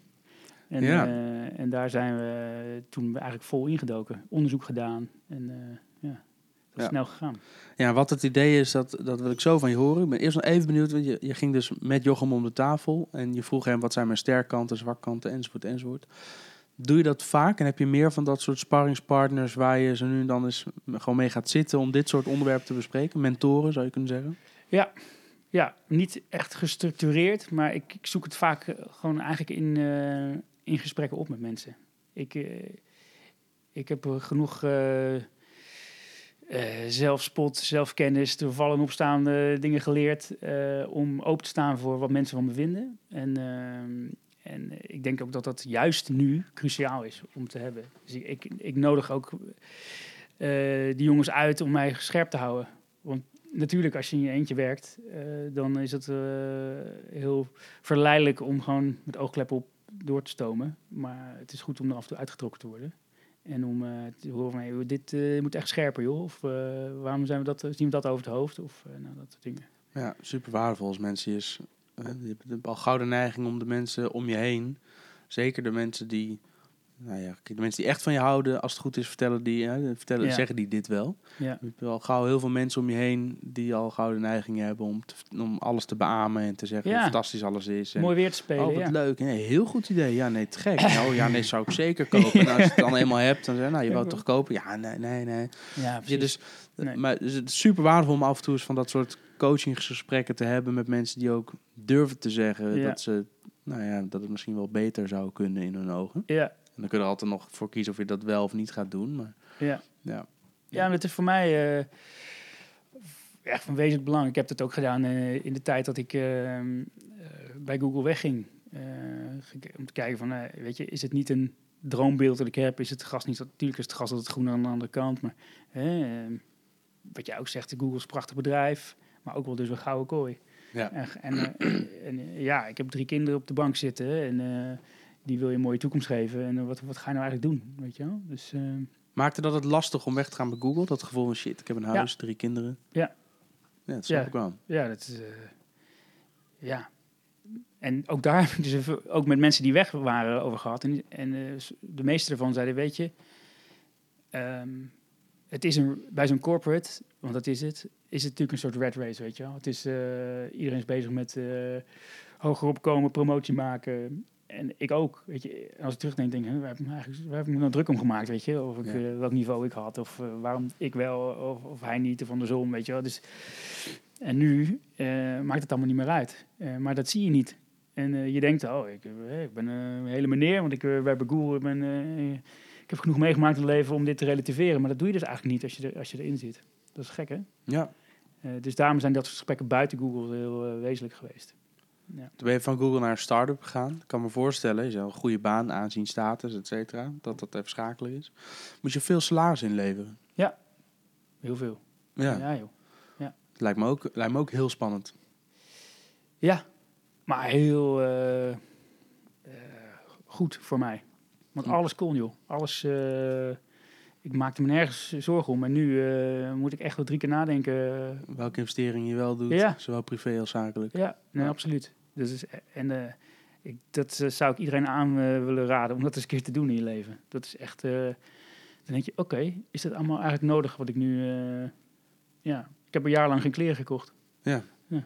En, Ja. eh, en daar zijn we toen eigenlijk vol ingedoken. Onderzoek gedaan. En eh, ja, dat is Ja. snel gegaan. Ja, wat het idee is, dat, dat wil ik zo van je horen. Ik ben eerst nog even benieuwd, want je, je ging dus met Jochem om de tafel en je vroeg hem wat zijn mijn sterkkanten, zwakkanten, enzovoort, enzovoort. Doe je dat vaak en heb je meer van dat soort sparringspartners waar je zo nu en dan eens gewoon mee gaat zitten om dit soort onderwerpen te bespreken? Mentoren, zou je kunnen zeggen? Ja, niet echt gestructureerd, maar ik, ik zoek het vaak eh, gewoon eigenlijk in, eh, in gesprekken op met mensen. Ik, eh, ik heb genoeg zelfspot, zelfkennis, te vallen en opstaande dingen geleerd om open te staan voor wat mensen van me vinden. En, en ik denk ook dat dat juist nu cruciaal is om te hebben. Dus ik, ik, nodig ook die jongens uit om mij scherp te houden. Want natuurlijk, als je in je eentje werkt, eh, dan is het eh, heel verleidelijk om gewoon met oogkleppen op door te stomen. Maar het is goed om er af en toe uitgetrokken te worden. En om eh, te horen van, hey, dit moet echt scherper, joh. Of waarom zijn we dat, zien we dat over het hoofd? Of nou, dat soort dingen. Ja, super waardevol als mensen is. je hebt al gouden neiging om de mensen om je heen, zeker de mensen die nou ja, de mensen die echt van je houden, als het goed is, vertellen die, hè, vertellen, Ja. zeggen die dit wel. Ja. Je hebt wel gauw heel veel mensen om je heen die al gauw de neiging hebben om, te- om alles te beamen en te zeggen Ja. hoe fantastisch alles is. En, Mooi weer te spelen, Oh, wat leuk. Nee, heel goed idee. Ja, nee, te gek. Oh, ja, nee, zou ik zeker kopen. En als je het dan eenmaal hebt, dan zeg je, nou, je wou het toch kopen? Ja, nee, nee, nee. Ja, precies. dus, Nee. maar dus het is super waardevol om af en toe eens van dat soort coachingsgesprekken te hebben met mensen die ook durven te zeggen dat ze, nou ja, dat het misschien wel beter zou kunnen in hun ogen. Ja, dan kun je er altijd nog voor kiezen of je dat wel of niet gaat doen. Maar ja. ja, Ja, maar het is voor mij eh, echt van wezenlijk belang. Ik heb het ook gedaan eh, in de tijd dat ik eh, bij Google wegging. Om te kijken van, weet je, is het niet een droombeeld dat ik heb? Is het gras niet, natuurlijk is het gras altijd groener aan de andere kant. Maar eh, wat jij ook zegt, Google is een prachtig bedrijf, maar ook wel dus een gouden kooi. Ja. En, en, en ja, ik heb drie kinderen op de bank zitten en die wil je een mooie toekomst geven. En eh, wat, wat ga je nou eigenlijk doen, weet je wel? Dus... eh, Maakte dat het lastig om weg te gaan bij Google? Dat gevoel van shit, ik heb een huis, drie kinderen. Ja. Ja, dat snap Ja. ik wel. Ja, dat is. eh, ja. En ook daar heb ik dus even, ook met mensen die weg waren over gehad. En, en de meeste ervan zeiden: Weet je, ehm, het is een, bij zo'n corporate, want dat is het, is het natuurlijk een soort red race, weet je wel. Het is, iedereen is bezig met hoger opkomen, promotie maken. En ik ook, weet je. Als ik terugdenk, denk ik, waar heb ik me eigenlijk waar heb ik me nou druk om gemaakt, weet je. Of ik, Ja. eh, welk niveau ik had, of eh, waarom ik wel, of, of hij niet, of andersom, weet je wel. Dus, en nu eh, maakt het allemaal niet meer uit. Maar dat zie je niet. En je denkt, oh, ik, ik ben een hele meneer, want ik uh, bij Google ik ben, ik heb genoeg meegemaakt in het leven om dit te relativeren. Maar dat doe je dus eigenlijk niet als je, er, als je erin zit. Dat is gek, hè? Ja. Dus daarom zijn dat soort gesprekken buiten Google heel wezenlijk geweest. Ja. Toen ben je van Google naar een start-up gegaan. Ik kan me voorstellen, je zou een goede baan, aanzien, status, et cetera. Dat dat even schakelen is. Moet je veel salaris inleveren? Heel veel. Ja, ja joh. Lijkt, me ook, lijkt me ook heel spannend. Ja, maar heel eh, eh, goed voor mij. Want alles kon, joh. Alles. eh, ik maakte me nergens zorgen om. En nu moet ik echt wel drie keer nadenken. Welke investering je wel doet, Ja. zowel privé als zakelijk. Ja, nee, Ja. absoluut. Dus, is- en eh, ik, dat eh, zou ik iedereen aan eh, willen raden om dat eens een keer te doen in je leven. Dat is echt. eh, dan denk je, oké, is dat allemaal eigenlijk nodig wat ik nu. eh, ja, ik heb een jaar lang geen kleren gekocht. Ja. Ja.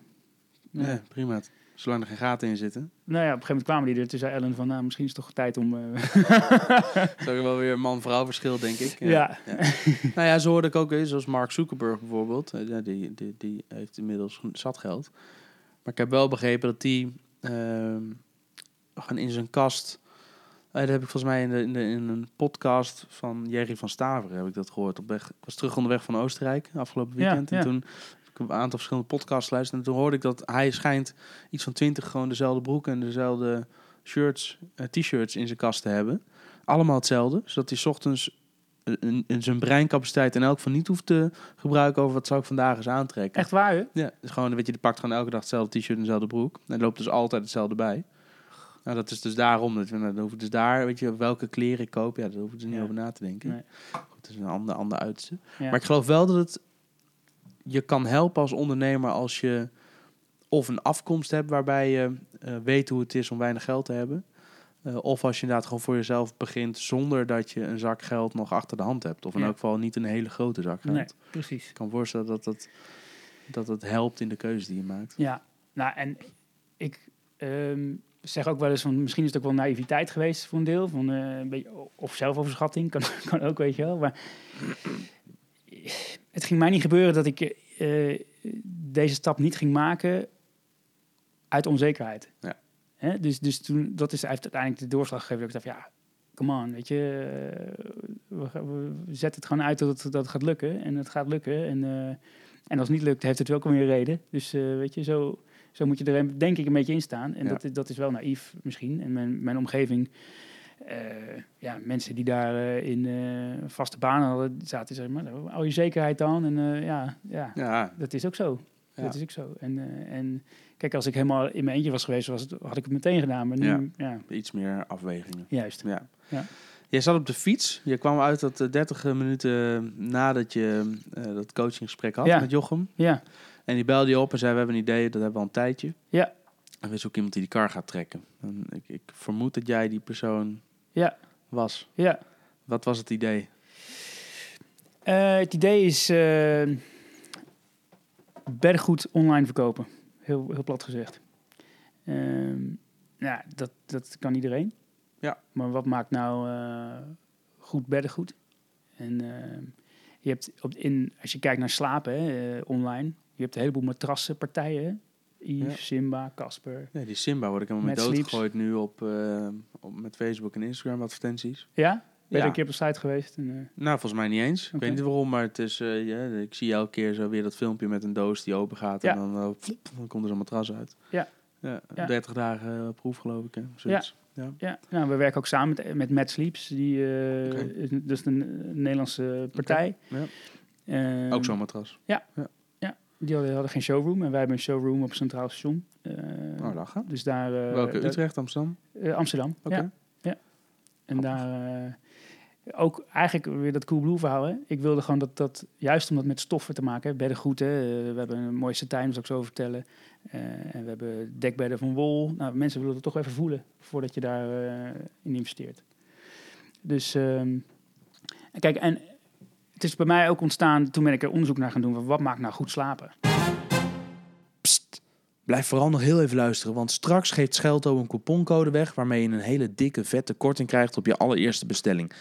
Ja, Ja. prima. Zolang er geen gaten in zitten. Nou ja, op een gegeven moment kwamen die er. Toen zei Ellen van, nou, misschien is het toch tijd om... eh, is ook wel weer man-vrouw verschil, denk ik. Ja. nou ja, zo hoorde ik ook, zoals Mark Zuckerberg bijvoorbeeld. eh, ja, Die, die, die heeft inmiddels zat geld. Maar ik heb wel begrepen dat die ehm, gewoon in zijn kast... eh, dat heb ik volgens mij in, de, in, de, in een podcast van Jerry van Staveren heb ik dat gehoord. Op weg, ik was terug onderweg van Oostenrijk afgelopen weekend. ja. En toen heb ik een aantal verschillende podcasts geluisterd. En toen hoorde ik dat hij schijnt iets van twintig gewoon dezelfde broek en dezelfde shirts, eh, t-shirts in zijn kast te hebben. Allemaal hetzelfde. Zodat hij 's ochtends een- een- zijn breincapaciteit in elk geval niet hoeft te gebruiken over wat zou ik vandaag eens aantrekken. echt waar, hè? Ja, dus gewoon, weet je, die pakt gewoon elke dag hetzelfde t-shirt en dezelfde broek. En loopt dus altijd hetzelfde bij. Nou, dat is dus daarom. Dat we, nou, dan hoef ik dus daar, weet je, welke kleren ik koop. Ja, daar hoef ik dus niet Ja. over na te denken. Nee. Goed, dat is een ander, ander uiterste. Ja. Maar ik geloof wel dat het je kan helpen als ondernemer als je of een afkomst hebt waarbij je eh, weet hoe het is om weinig geld te hebben. Eh, of als je inderdaad gewoon voor jezelf begint zonder dat je een zak geld nog achter de hand hebt. Of in Ja. elk geval niet een hele grote zak geld. Nee, precies. Ik kan me voorstellen dat dat, dat het helpt in de keuze die je maakt. Ja, nou en ik ehm, zeg ook wel eens van misschien is het ook wel naïviteit geweest voor een deel. Van, eh, een beetje, of zelfoverschatting, kan, kan ook, weet je wel. Maar het ging mij niet gebeuren dat ik eh, deze stap niet ging maken uit onzekerheid. Ja. Hè? Dus, dus toen, dat is uiteindelijk de doorslag gegeven dat ik dacht, ja, come on, weet je, eh, we, zetten het gewoon uit dat het, dat het gaat lukken. En het gaat lukken. En, eh, en als het niet lukt, heeft het wel weer een reden. Dus eh, weet je, zo, zo moet je er denk ik een beetje in staan. En Ja. dat, is- dat is wel naïef misschien. En mijn, mijn omgeving, ja, mensen die daar in vaste banen hadden, zaten zeg maar, nou, hou je zekerheid dan. En ja, ja, Ja, dat is ook zo. Ja. Dat is ook zo. En, en kijk, als ik helemaal in mijn eentje was geweest, was het, had ik het meteen gedaan. Maar nu, Ja. ja, iets meer afwegingen. juist. Ja. Ja. Jij zat op de fiets. Je kwam uit dat eh, 30 minuten nadat je eh, dat coachinggesprek had Ja. met Jochem. Ja, En die belde je op en zei, we hebben een idee, dat hebben we al een tijdje. Ja. En we is ook iemand die die kar gaat trekken. En ik, ik vermoed dat jij die persoon Ja. was. Ja. Wat was het idee? Eh, het idee is eh beddengoed online verkopen. Heel, heel plat gezegd. Ehm, nou, dat, dat kan iedereen. Ja. Maar wat maakt nou eh, goed beddengoed? En ehm, je hebt op, in, als je kijkt naar slapen hè, eh, online, je hebt een heleboel matrassenpartijen. Yves, Ja. Simba, Casper. Ja, die Simba word ik helemaal mee Met doodgegooid nu op, eh, op, met Facebook en Instagram advertenties. Ja? Ben je Ja. een keer op de site geweest? En, eh, Nou, volgens mij niet eens. Ik weet niet waarom, maar het is, eh, ja, ik zie elke keer zo weer dat filmpje met een doos die open gaat. Ja. En dan, eh, dan komt er zo'n matras uit. Ja. ja Ja. 30 dagen proef, geloof ik. Hè? Zoiets. Ja. Ja, nou, we werken ook samen met, met Mad Sleeps. Die, is, is een Nederlandse partij. Ja. Ehm, Ook zo'n matras. Die hadden, hadden geen showroom en wij hebben een showroom op Centraal Station. Oh, lachen. dus daar... Welke? Utrecht, Amsterdam? Amsterdam, Oké. ja. En daar... eh, ook eigenlijk weer dat Coolblue verhaal. Hè? Ik wilde gewoon dat, dat, juist om dat met stoffen te maken, hè, eh, we hebben een mooie satijn, zal ik zo vertellen. Eh, en we hebben dekbedden van wol. Nou, mensen willen het toch even voelen voordat je daarin in investeert. Dus ehm, kijk, en het is bij mij ook ontstaan, toen ben ik er onderzoek naar gaan doen, van wat maakt nou goed slapen? Blijf vooral nog heel even luisteren, want straks geeft Schelto een couponcode weg waarmee je een hele dikke vette korting krijgt op je allereerste bestelling.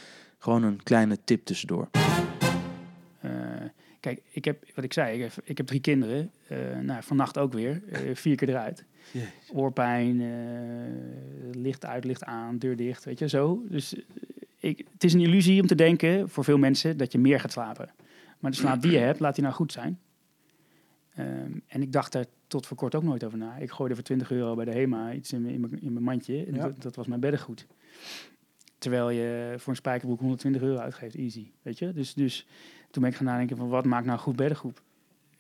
Gewoon een kleine tip tussendoor. Eh, kijk, ik heb, wat ik zei, ik heb, ik heb drie kinderen. Eh, nou, vannacht ook weer. eh, vier keer eruit. Oorpijn, eh, licht uit, licht aan, deur dicht, weet je, zo. Dus ik, het is een illusie om te denken, voor veel mensen, dat je meer gaat slapen. Maar de slaap die je hebt, laat die nou goed zijn. Ehm, en ik dacht daar tot voor kort ook nooit over na. Ik gooide voor 20 euro bij de HEMA iets in, mijn- in, mijn- in mijn mandje. En Ja. dat, dat was mijn beddengoed. Terwijl je voor een spijkerbroek 120 euro uitgeeft, easy. Weet je? Dus, dus toen ben ik gaan nadenken van wat maakt nou goed beddengoed?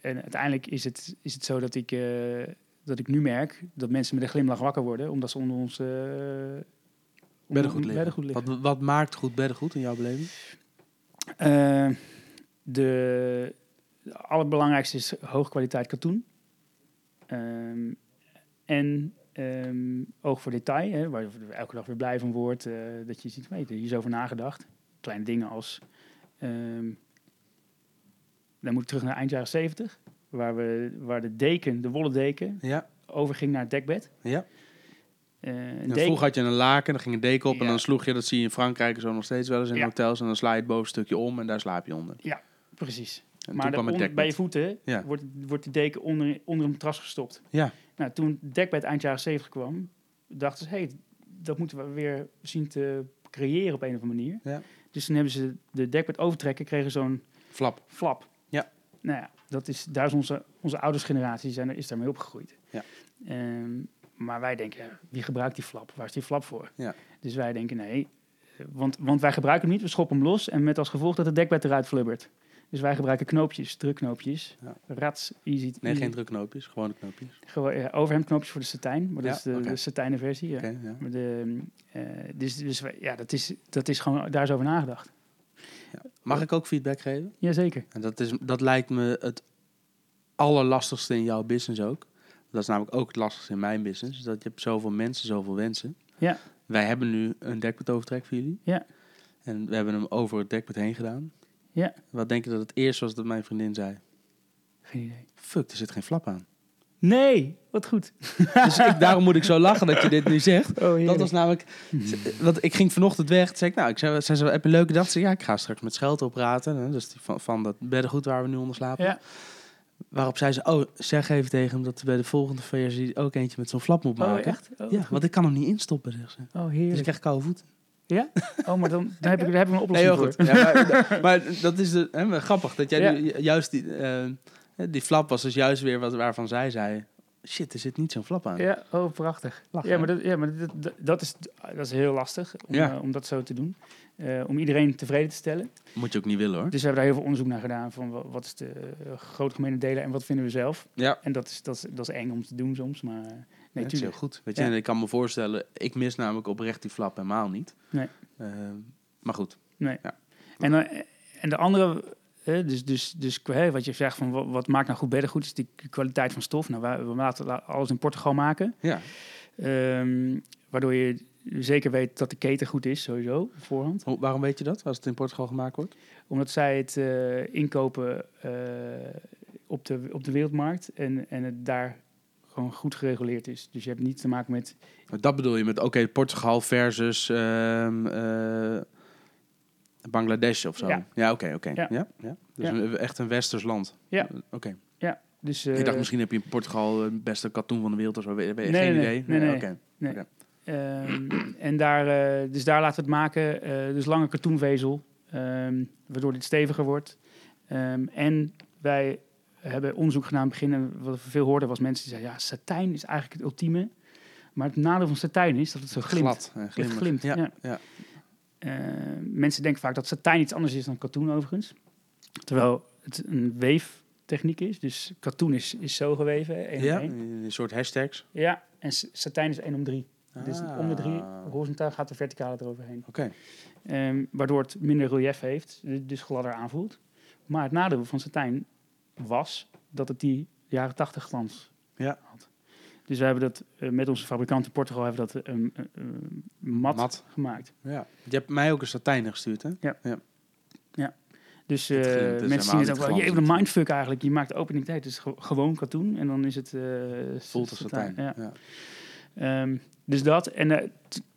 En uiteindelijk is het, is het zo dat ik, eh, dat ik nu merk dat mensen met een glimlach wakker worden, omdat ze onder ons onder Beddengoed liggen. beddengoed liggen. Wat, wat maakt goed beddengoed in jouw beleving? Eh, de, de allerbelangrijkste is hoge kwaliteit katoen. Ehm, en ehm, oog voor detail, hè, waar je elke dag weer blij van wordt. eh, dat je ziet, weet, hier is over nagedacht. Kleine dingen als... ehm, dan moet ik terug naar eind jaren 70, waar, we, waar de deken, de wollen deken, Ja. overging naar het dekbed. ja. Eh, vroeger had je een laken, dan ging een deken op en Ja. dan sloeg je, dat zie je in Frankrijk zo nog steeds wel eens in Ja. hotels, en dan sla je het bovenstukje om en daar slaap je onder. Precies. En maar de onder- bij je voeten Ja. wordt, wordt de deken onder, onder een matras gestopt. Ja. Nou, toen het dekbed eind jaren 70 kwam, dachten ze, hé, hey, dat moeten we weer zien te creëren op een of andere manier. Ja. Dus toen hebben ze de dekbed overtrekken, kregen zo'n Flap. flap. Ja. Nou ja, dat is, daar is onze, onze oudersgeneratie zijn, is daarmee opgegroeid. Ja. Ehm, maar wij denken, wie gebruikt die flap? Waar is die flap voor? Ja. Dus wij denken, nee, want, want wij gebruiken hem niet, we schoppen hem los en met als gevolg dat het dekbed eruit flubbert. Dus wij gebruiken knoopjes, drukknoopjes, Ja. rats, easy. Nee, easy- geen drukknoopjes, gewone knoopjes. Gewoon, ja, overhemdknoopjes voor de satijn, maar dat Ja, is de, oké. de satijnen versie. Ja. Oké, ja. Maar de, eh, dus dus wij- ja, dat is, dat is gewoon, daar is over nagedacht. Mag ik ook feedback geven? Jazeker. En dat, is, dat lijkt me het allerlastigste in jouw business ook. Dat is namelijk ook het lastigste in mijn business. Dat je hebt zoveel mensen, zoveel wensen. Ja. Wij hebben nu een dekbed overtrek voor jullie. Ja. En we hebben hem over het dekbed heen gedaan. Ja. Wat denk je dat het eerste was dat mijn vriendin zei? Geen idee. Fuck, er zit geen flap aan. Nee, wat goed. Dus ik, daarom moet ik zo lachen dat je dit nu zegt. Oh, Dat was namelijk... Want ik ging vanochtend weg. Toen zei ik, nou, ik zei, zei ze, heb je een leuke dag? Ze zei, ja, ik ga straks met Schelto praten. hè, Dus van, van dat beddengoed waar we nu onder slapen. Ja. Waarop zei ze, oh, zeg even tegen hem dat bij de volgende versie ook eentje met zo'n flap moet Oh, maken. echt? Oh, ja, goed. want ik kan hem niet instoppen, zegt ze. Oh, Dus ik krijg koude voeten. Oh, maar dan, dan heb ik, daar heb ik een Nee, oplossing heel voor. goed. Ja, maar, maar dat is de, hè, grappig. Dat jij Ja. nu juist die, eh, die flap was dus juist weer wat, waarvan zij zei... Shit, er zit niet zo'n flap aan. Ja, oh, prachtig. Lachen, ja, maar, dat, ja, maar dat, dat, dat is, dat is heel lastig om, Ja. eh, om dat zo te doen. Eh, om iedereen tevreden te stellen. Moet je ook niet willen, hoor. Dus we hebben daar heel veel onderzoek naar gedaan. Van wa- wat is de eh, grote gemene delen en wat vinden we zelf. Ja, En dat is, dat, is, dat is eng om te doen soms. Maar nee, dat is heel goed. Weet je, en ik kan me voorstellen... Ik mis namelijk oprecht die flap helemaal niet. Nee. Eh, maar goed. Nee. Ja. En, en de andere, dus, dus, dus wat je zegt van wat, wat maakt nou goed beddengoed, is die kwaliteit van stof. Nou, wij- we laten la- alles in Portugal maken, Ja. Ehm, waardoor je zeker weet dat de keten goed is, sowieso, op voorhand. Waarom weet je dat, als het in Portugal gemaakt wordt? Omdat zij het eh, inkopen eh, op, de, op de wereldmarkt en, en het daar gewoon goed gereguleerd is. Dus je hebt niet te maken met... Dat bedoel je met, oké, Portugal versus ehm, eh, Bangladesh of zo? Ja. oké, oké. Ja. Ja. Ja, Dus Ja. een- echt een westers land? Ja. Oké. Dus, Ik eh, dacht, misschien heb je in Portugal het beste katoen van de wereld of zo. Weet, weet- Nee, geen nee, idee? nee, nee. Oké. Ehm, en daar, eh, dus daar laten we het maken. eh, dus lange katoenvezel, ehm, waardoor dit steviger wordt. En wij hebben onderzoek gedaan in het begin. En wat we veel hoorden was mensen die zeiden... ja, satijn is eigenlijk het ultieme. Maar het nadeel van satijn is dat het zo glimt. Glad. glimmig. glimt, Ja, ja. ja. Eh, mensen denken vaak dat satijn iets anders is dan katoen overigens. Terwijl het een weeftechniek is. Dus katoen is, is zo geweven, één Ja, om één. een soort hashtags. Ja, en satijn is één om drie. Dus Ah. om de drie horizontaal gaat de verticale eroverheen. Oké. Ehm, waardoor het minder relief heeft, du- dus gladder aanvoelt. Maar het nadeel van satijn was dat het die jaren 80 glans Ja. had. Dus we hebben dat eh, met onze fabrikant in Portugal hebben dat eh, eh, eh, mat, Mat. gemaakt. Ja. Je hebt mij ook een satijn gestuurd, hè? Dus Het eh, glimt, het is mensen zien het ook wel. Je hebt een mindfuck eigenlijk. Je maakt opening tijd. Het is ge- gewoon katoen en dan is het... eh, Voelt als satijn. Ja. Ja. Ehm, dus dat. En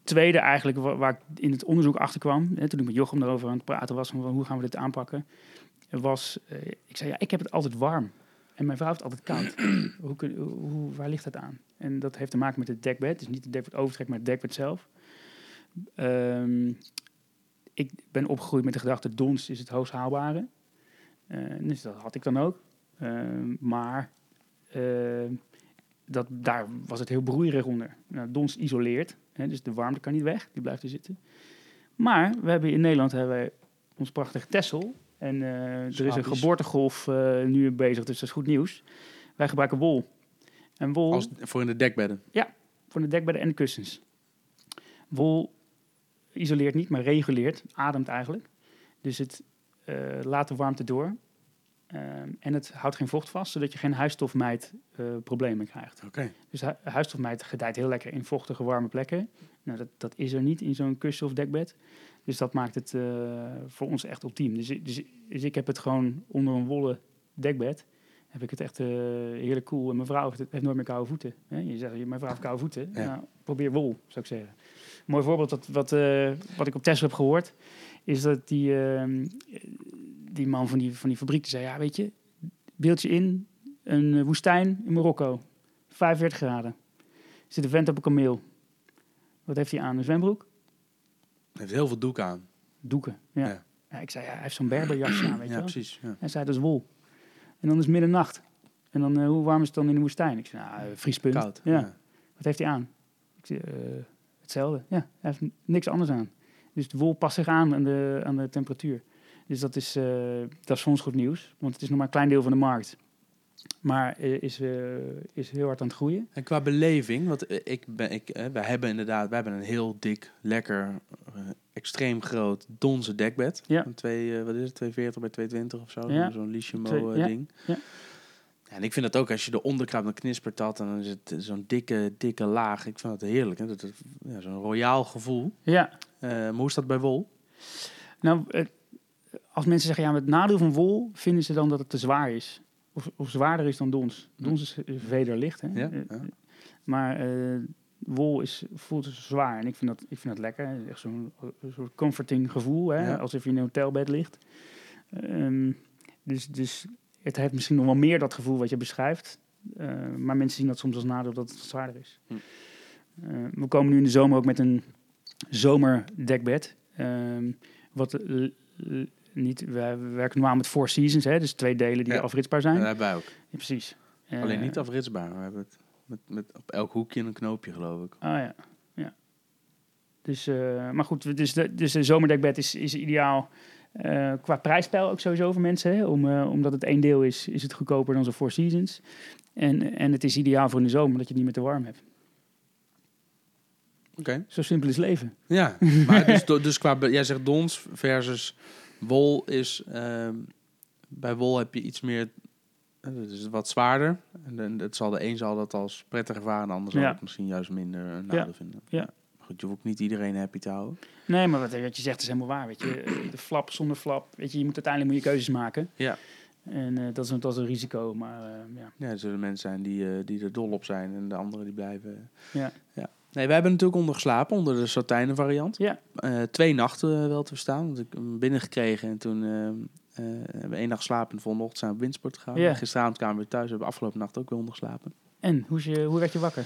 tweede eigenlijk, wa- waar, ik in het onderzoek achter kwam, hè, toen ik met Jochem daarover aan het praten was, van hoe gaan we dit aanpakken, was, eh, ik zei, ja, ik heb het altijd warm. En mijn vrouw heeft altijd koud. hoe, hoe, waar ligt dat aan? En dat heeft te maken met het dekbed. Dus niet het dekbed overtrek, maar het dekbed zelf. Ehm, ik ben opgegroeid met de gedachte, dons is het hoogst haalbare. Eh, dus dat had ik dan ook. Ehm, maar ehm, dat, daar was het heel broeierig onder. Nou, dons isoleert, hè, dus de warmte kan niet weg, die blijft er zitten. Maar we hebben in Nederland hebben wij ons prachtige Tessel. En eh, er is een geboortegolf eh, nu bezig, dus dat is goed nieuws. Wij gebruiken wol. En wol Als, voor in de dekbedden. voor de dekbedden en de kussens. Wol isoleert niet, maar reguleert, ademt eigenlijk. Dus het eh, laat de warmte door. Ehm, en het houdt geen vocht vast, zodat je geen huisstofmijt eh, problemen krijgt. Oké. Dus hu- huisstofmijt gedijt heel lekker in vochtige, warme plekken. Nou, dat, dat is er niet in zo'n kussen of dekbed. Dus dat maakt het eh, voor ons echt ultiem. Dus, ik- dus, dus ik heb het gewoon onder een wollen dekbed. Heb ik het echt eh, heerlijk cool. En mijn vrouw heeft, heeft nooit meer koude voeten. Hè? Je zegt, mijn vrouw heeft koude voeten. Ja. Nou, probeer wol, zou ik zeggen. Een mooi voorbeeld dat, wat, eh, wat ik op Tesla heb gehoord... is dat die, ehm, die man van die, van die fabriek die zei... ja, weet je, beeld je in een woestijn in Marokko. 45 graden. Zit een vent op een kameel. Wat heeft hij aan? Een zwembroek? Hij heeft heel veel doek aan. Doeken. Ja. Ja. ja. ik zei, ja, hij heeft zo'n berberjasje aan, weet je Ja, wel. precies. Ja. Hij zei, dat is wol. En dan is het middernacht. En dan, eh, hoe warm is het dan in de woestijn? Ik zei, nou, eh, vriespunt. Koud. Ja. Wat heeft hij aan? Ik zei, eh, hetzelfde. Ja, hij heeft niks anders aan. Dus de wol past zich aan aan de, aan de temperatuur. Dus dat is, dat is voor ons goed nieuws. Want het is nog maar een klein deel van de markt. Maar is, eh, is heel hard aan het groeien. En qua beleving, want eh, ik ben, ik, eh, wij hebben inderdaad, wij hebben een heel dik, lekker, extreem groot donze dekbed. Ja. Een twee, wat is het, 240 bij 220 of zo, Ja. zo'n ja, ding. ja. Ja, en ik vind dat ook, als je eronder kraapt, dan knispert dat en dan is het zo'n dikke, dikke laag. Ik vind dat heerlijk, hè? Dat, dat, ja, zo'n royaal gevoel. Ja, maar hoe is dat bij wol? Nou, als mensen zeggen, ja, met het nadeel van wol vinden ze dan dat het te zwaar is. Of, of zwaarder is dan dons. Dons is eh, vederlicht, hè. Ja, Eh, ja. Maar eh, wol is, voelt zwaar. En ik vind dat, ik vind dat lekker. Echt zo'n een soort comforting gevoel, hè. Ja. Alsof je in een hotelbed ligt. Ehm, dus, dus het heeft misschien nog wel meer dat gevoel wat je beschrijft. Eh, maar mensen zien dat soms als nadeel dat het zwaarder is. Hm. Eh, we komen nu in de zomer ook met een zomerdekbed. Ehm, wat niet, we werken normaal met four seasons, hè, dus twee delen die Ja. afritsbaar Dat zijn. hebben wij ook. Ja, precies. Eh, Alleen niet afritsbaar. We hebben het met, met op elk hoekje een knoopje, geloof ik. Ah ja, ja. Dus, eh, maar goed, dus de, dus de zomerdekbed is, is ideaal. eh, qua prijsspel ook sowieso voor mensen. Hè? Om, omdat het één deel is, is het goedkoper dan zo'n Four Seasons. En, en het is ideaal voor in de zomer, omdat je het niet meer te warm hebt. Oké. Zo simpel is leven. Ja, maar dus, dus qua, jij zegt dons versus wol is, ehm, bij wol heb je iets meer, eh, het is wat zwaarder. En het zal de een zal dat als prettig ervaren, de ander zal Ja. het misschien juist minder een nadeel vinden. Ja. Goed, je hoeft ook niet iedereen happy te houden. Nee, maar wat, wat je zegt is helemaal waar. Weet je, de flap zonder flap. Weet je, je moet uiteindelijk moet je keuzes maken. Ja. En eh, dat, is, een- dat is een risico. Maar eh, ja. Ja, er zullen mensen zijn die, eh, die er dol op zijn en de anderen die blijven. Ja. ja. Nee, wij hebben natuurlijk onder geslapen, onder de satijnen variant. Ja. Eh, twee nachten eh, wel te verstaan. Want ik hem binnengekregen en toen eh, hebben we één nacht geslapen en de volgende ochtend zijn we op windsport gegaan. Ja. Gisteravond kwamen we thuis, we hebben afgelopen nacht ook weer onder geslapen. En, hoe, je, hoe werd je wakker?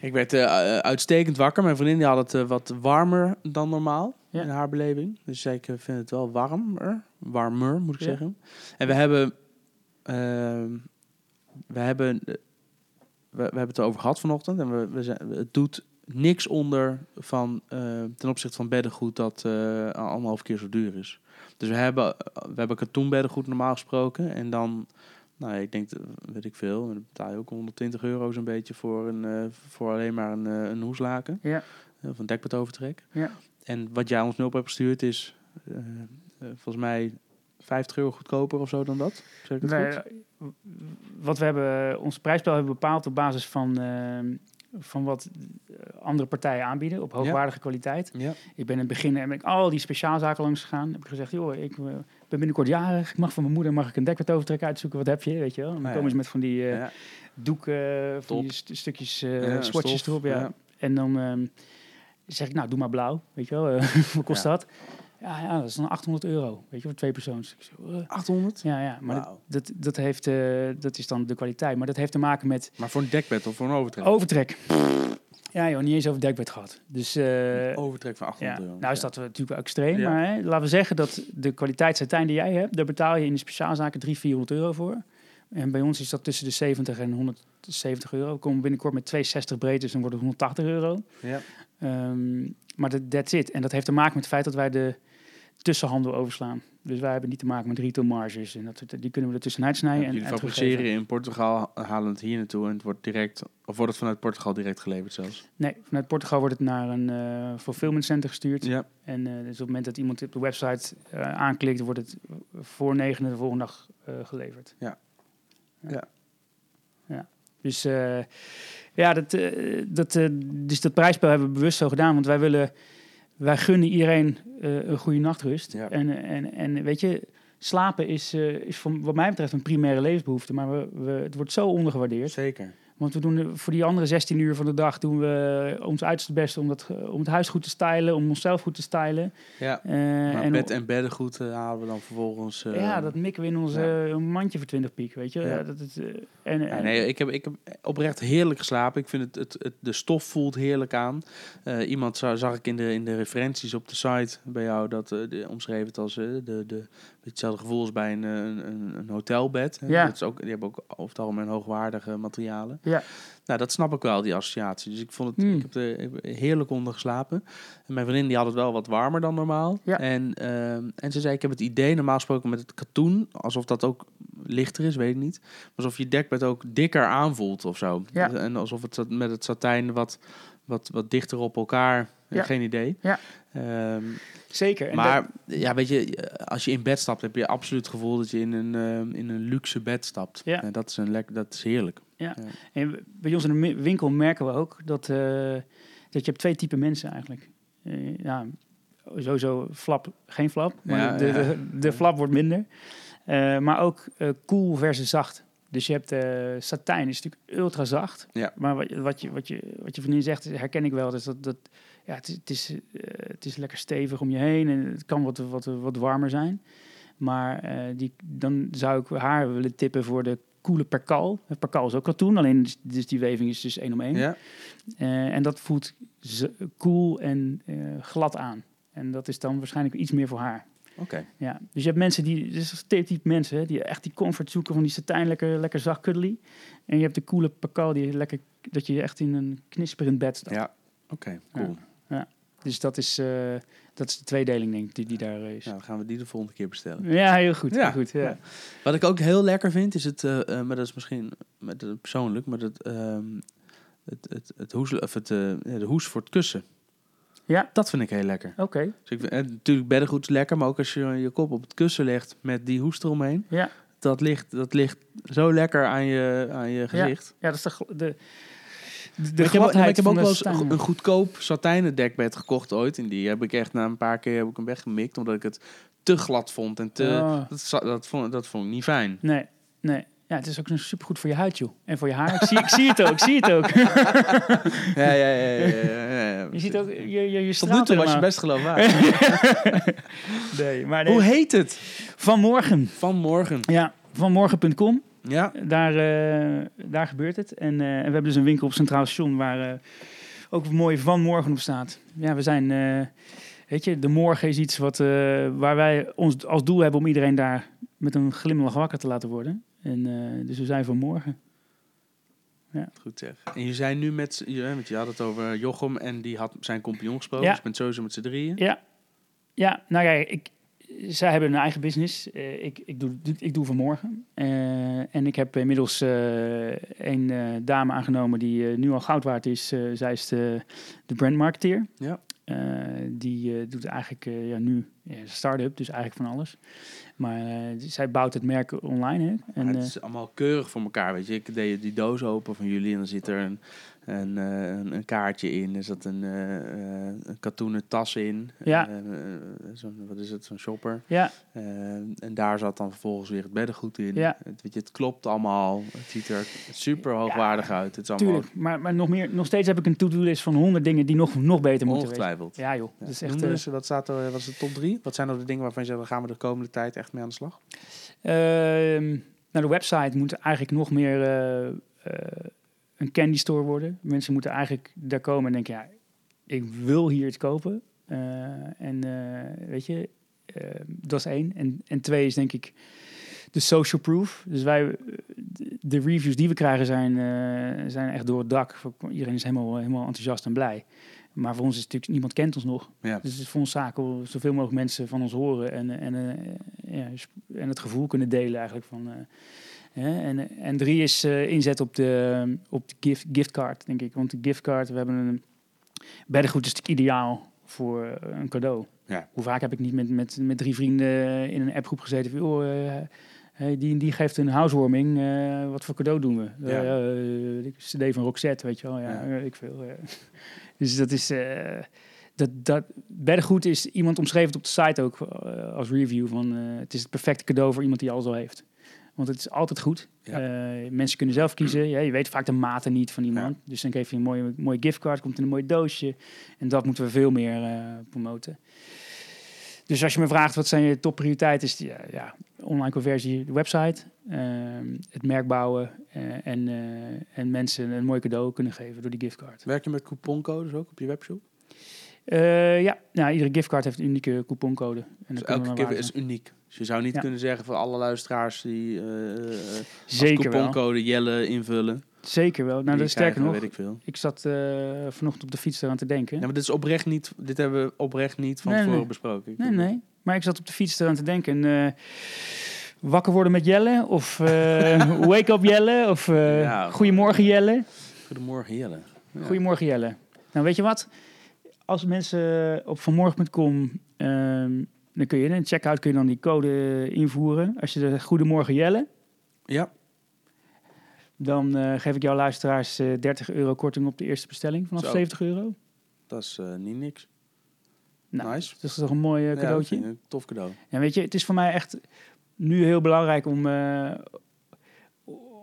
Ik werd uitstekend wakker. Mijn vriendin die had het wat warmer dan normaal Ja. in haar beleving. Dus ik vind het wel warmer. Warmer, moet ik Ja. zeggen. En we hebben... we hebben... eh, we, we hebben het erover gehad vanochtend. En we, we zijn, het doet niks onder van, eh, ten opzichte van beddengoed dat eh anderhalf keer zo duur is. Dus we hebben, we hebben katoenbeddengoed normaal gesproken. En dan, nou ik denk, eh, weet ik veel, dan betaal je ook 120 euro zo'n beetje voor, een, eh, voor alleen maar een, eh, een hoeslaken. Ja. Eh, Of een dekbedovertrek. Ja. En wat jij ons nu op hebt gestuurd is, eh, eh, volgens mij 50 euro goedkoper of zo dan dat. Zeg ik het Wij, goed? eh, wat we hebben, ons prijsspel hebben bepaald op basis van, eh, van wat eh, andere partijen aanbieden op hoogwaardige kwaliteit. Ja. Ik ben in het begin en ben ik al die speciaalzaken langs gegaan. Heb ik gezegd, joh, ik eh, ben binnenkort jarig. Ik mag van mijn moeder mag ik een dekbed uitzoeken. Wat heb je, weet je wel? Dan Ah, ja. komen ze met van die ja. doeken, van die st- stukjes swatches erop. Ja. En dan ehm, zeg ik, nou, doe maar blauw. Weet je wel, wat kost dat? Ja, ja, dat is dan 800 euro. Weet je, voor twee persoons. Ik zeg, eh, 800? ja, ja, maar dat, dat, dat, heeft, eh, dat is dan de kwaliteit. Maar dat heeft te maken met Maar voor een dekbed of voor een overtrek? overtrek. Ja, joh, niet eens over dekbed gehad. Dus eh, overtrek van 800 ja, euro. nou is Ja. dat natuurlijk wel extreem. Ja. Maar hè, laten we zeggen dat de kwaliteit satijn die jij hebt, daar betaal je in de speciaalzaken 300, 400 euro voor. En bij ons is dat tussen de 70 en 170 euro. We komen binnenkort met 260 breed, dus dan wordt het 180 euro. Ja. Ehm, maar dat that's it. En dat heeft te maken met het feit dat wij de tussenhandel overslaan. Dus wij hebben niet te maken met retail marges. En dat, die kunnen we er tussenuit snijden. en, Jullie en fabriceren in Portugal, halen het hier naartoe en het wordt direct, of wordt het vanuit Portugal direct geleverd zelfs? Nee, vanuit Portugal wordt het naar een eh fulfillment center gestuurd. Ja. En eh, dus op het moment dat iemand op de website eh, aanklikt, wordt het voor negen de volgende dag geleverd. Ja. Ja. Ja. Dus eh, ja, dat, eh, dat, eh, dus dat prijsspel hebben we bewust zo gedaan, want wij willen, wij gunnen iedereen een goede nachtrust. Ja. En, en, en weet je, slapen is, is voor, wat mij betreft een primaire levensbehoefte, maar we, we, het wordt zo ondergewaardeerd. Zeker. Want we doen voor die andere 16 uur van de dag doen we ons uiterste best om, dat, eh, om het huis goed te stylen, om onszelf goed te stylen. Ja. Eh, Maar en bed en beddengoed eh, halen we dan vervolgens. eh, ja, dat mikken we in ons ja. eh, mandje voor 20 piek, weet je. Ja. Dat, het, eh, en, Ja, nee, ik heb, ik heb oprecht heerlijk geslapen. Ik vind het, het, het de stof voelt heerlijk aan. Eh, iemand za- zag ik in de, in de referenties op de site bij jou dat eh, de, omschreven het als eh, de, de, hetzelfde gevoel als bij een, eh, een, een, hotelbed. Ja. Dat is ook, die hebben ook over het algemeen hoogwaardige materialen. Ja. Nou, dat snap ik wel, die associatie. Dus ik vond het, Hmm. ik heb er er heerlijk onder geslapen. En mijn vriendin die had het wel wat warmer dan normaal. Ja. En, ehm, en ze zei, ik heb het idee, normaal gesproken met het katoen, alsof dat ook lichter is, weet ik niet. Alsof je dekbed ook dikker aanvoelt of zo. Ja. En alsof het met het satijn wat, wat, wat dichter op elkaar, Ja. geen idee. Ja. Ehm, Zeker. En maar ja, weet je, als je in bed stapt, heb je absoluut het gevoel dat je in een, ehm, in een luxe bed stapt. Ja. En dat is, een lekker, dat is heerlijk. En bij ons in de winkel merken we ook dat, eh, dat je hebt twee typen mensen eigenlijk. Eh, ja, sowieso flap, geen flap. Maar Ja, de, ja. De, de flap wordt minder. Eh, maar ook eh cool versus zacht. Dus je hebt eh, satijn, is natuurlijk ultra zacht. Ja. Maar wat, wat, je, wat, je, wat je vriendin zegt, herken ik wel. Dus dat, dat, ja, het, is, het, is, eh, het is lekker stevig om je heen en het kan wat, wat, wat warmer zijn. Maar eh, die, dan zou ik haar willen tippen voor de coole perkal. Perkal is ook katoen, alleen dus, dus die weving is dus één om één. Ja? En dat voelt z- cool en glad aan. En dat is dan waarschijnlijk iets meer voor haar. Oké. Ja. Dus je hebt mensen die, dus stereotype type mensen, hè, die echt die comfort zoeken van die satijn lekker, lekker zacht cuddly. En je hebt de coole perkal die lekker, dat je echt in een knisperend bed staat. Ja. Oké, cool. Dus dat is, eh, dat is de tweedeling denk ik die, die daar eh, is. Ja, dan gaan we die de volgende keer bestellen. Ja, heel goed. Ja, Heel goed ja. ja. Wat ik ook heel lekker vind, is het, eh, maar dat is misschien met, persoonlijk, maar het, ehm, het, het, het hoes, of het, ja, de hoes voor het kussen. Ja. Dat vind ik heel lekker. Oké. Dus ik eh, natuurlijk beddengoed is lekker, maar ook als je je kop op het kussen legt met die hoes eromheen, Ja. dat ligt, dat ligt zo lekker aan je, aan je gezicht. Ja, dat is de, de, de ik heb, ook- ik heb wel eens een goedkoop satijnen dekbed gekocht ooit. En die heb ik echt na een paar keer heb ik hem weggemikt. Omdat ik het te glad vond. En te, Oh. dat, dat, vond, dat vond ik niet fijn. Nee, nee. Ja, het is ook supergoed voor je huid, joh. En voor je haar. Ik zie, ik zie het ook, ik zie het ook. Ja, ja, ja. ja. Je ziet ook, je, je, je Tot nu toe was je best geloofwaardig. Nee, maar. Hoe heet het? Vanmorgen. Vanmorgen. Ja, vanmorgen.com. Ja, Daar, eh, daar gebeurt het. En, eh, en we hebben dus een winkel op Centraal Station waar eh, ook een mooie vanmorgen op staat. Ja, we zijn, weet je, de morgen is iets wat, waar wij ons als doel hebben om iedereen daar met een glimlach wakker te laten worden. En, eh, dus we zijn vanmorgen. goed zeg. En je zijn nu met, want je had het over Jochem en die had zijn compagnon gesproken. Ja. Dus je bent sowieso met z'n drieën. Ja, ja nou ja, ik, zij hebben een eigen business. Eh, ik, ik, doe, ik doe vanmorgen. Eh, en ik heb inmiddels eh, een eh, dame aangenomen die eh, nu al goud waard is. Eh, zij is de, de brandmarketeer. Ja. Eh, die eh, doet eigenlijk eh, ja, nu start-up, dus eigenlijk van alles. Maar zij bouwt het merk online. Hè? En, het is allemaal keurig voor elkaar, weet je. Ik deed die doos open van jullie en dan zit er een, een, een, een kaartje in. Er zat een, een katoenen tas in. Ja. Zo'n, wat is het, zo'n shopper. ja, en daar zat dan vervolgens weer het beddengoed in. Ja. Het, weet je, het klopt allemaal. Het ziet er super hoogwaardig uit. Het is allemaal tuurlijk. Maar, maar nog, meer, nog steeds heb ik een to-do-list van honderd dingen die nog, nog beter moeten. Ongetwijfeld. Ja joh, Ja. dat is echt... er eens, wat staat er, wat is de top drie? Wat zijn nou de dingen waarvan je zegt, gaan we de komende tijd echt mee aan de slag? Ehm, nou, de website moet eigenlijk nog meer eh, eh, een candy store worden. Mensen moeten eigenlijk daar komen en denken, ja, ik wil hier iets kopen. Eh, en eh, weet je, dat is één. En, en twee is denk ik de social proof. Dus wij, de, de reviews die we krijgen zijn, eh, zijn echt door het dak. Iedereen is helemaal, helemaal enthousiast en blij. Maar voor ons is het natuurlijk, niemand kent ons nog. Ja. Dus het is voor ons zaak om zoveel mogelijk mensen van ons horen en, en, eh, ja, en het gevoel kunnen delen eigenlijk van. eh, hè. en, en drie is eh, inzet op de, op de gift, giftcard, denk ik. Want de giftcard, we hebben een beddengoed is natuurlijk ideaal voor een cadeau. Ja. Hoe vaak heb ik niet met, met, met drie vrienden in een appgroep gezeten van, eh, hey, die, die geeft een housewarming, wat voor cadeau doen we? Ja. De cd van Roxette, weet je wel, ja, Ja. ik veel. Dus dat is... eh, dat, dat beddengoed is iemand omschreven op de site ook eh, als review van eh, het is het perfecte cadeau voor iemand die alles al heeft. Want het is altijd goed. Ja. Mensen kunnen zelf kiezen. Ja, je weet vaak de maten niet van iemand. Dus dan geef je een mooie, mooie giftcard, komt in een mooi doosje. En dat moeten we veel meer promoten. Dus als je me vraagt wat zijn je topprioriteiten, is die, ja, ja, online conversie, de website, ehm, het merk bouwen eh, en, eh, en mensen een mooi cadeau kunnen geven door die giftcard. Werk je met couponcodes ook op je webshop? Eh, ja, nou, iedere giftcard heeft een unieke couponcode. En Dus elke keer is uniek. Dus je zou niet Ja. kunnen zeggen voor alle luisteraars die eh eh, als Zeker wel. couponcode Jelle invullen. Zeker wel. Nou, dat is sterker nog. weet ik veel. Ik zat eh, vanochtend op de fiets eraan te denken. Ja, maar dit is oprecht niet, dit hebben we oprecht niet van Nee, tevoren nee. besproken. Ik Nee, nee. Maar ik zat op de fiets eraan te denken. En, eh, wakker worden met Jelle? Of eh, wake up Jelle? Of Ja. goedemorgen Jelle? Goedemorgen Jelle. Ja. Goedemorgen Jelle. Nou, weet je wat? Als mensen op vanmorgen.com... ehm dan kun je in een checkout kun je dan die code invoeren. Als je zegt goedemorgen Jelle... Ja, dan eh, geef ik jouw luisteraars eh 30 euro korting op de eerste bestelling vanaf Zo. 70 euro. dat is eh, niet niks. Nou, nice. dat is toch een mooi eh, Ja, cadeautje? ik een tof cadeau. En weet je, het is voor mij echt nu heel belangrijk om, eh,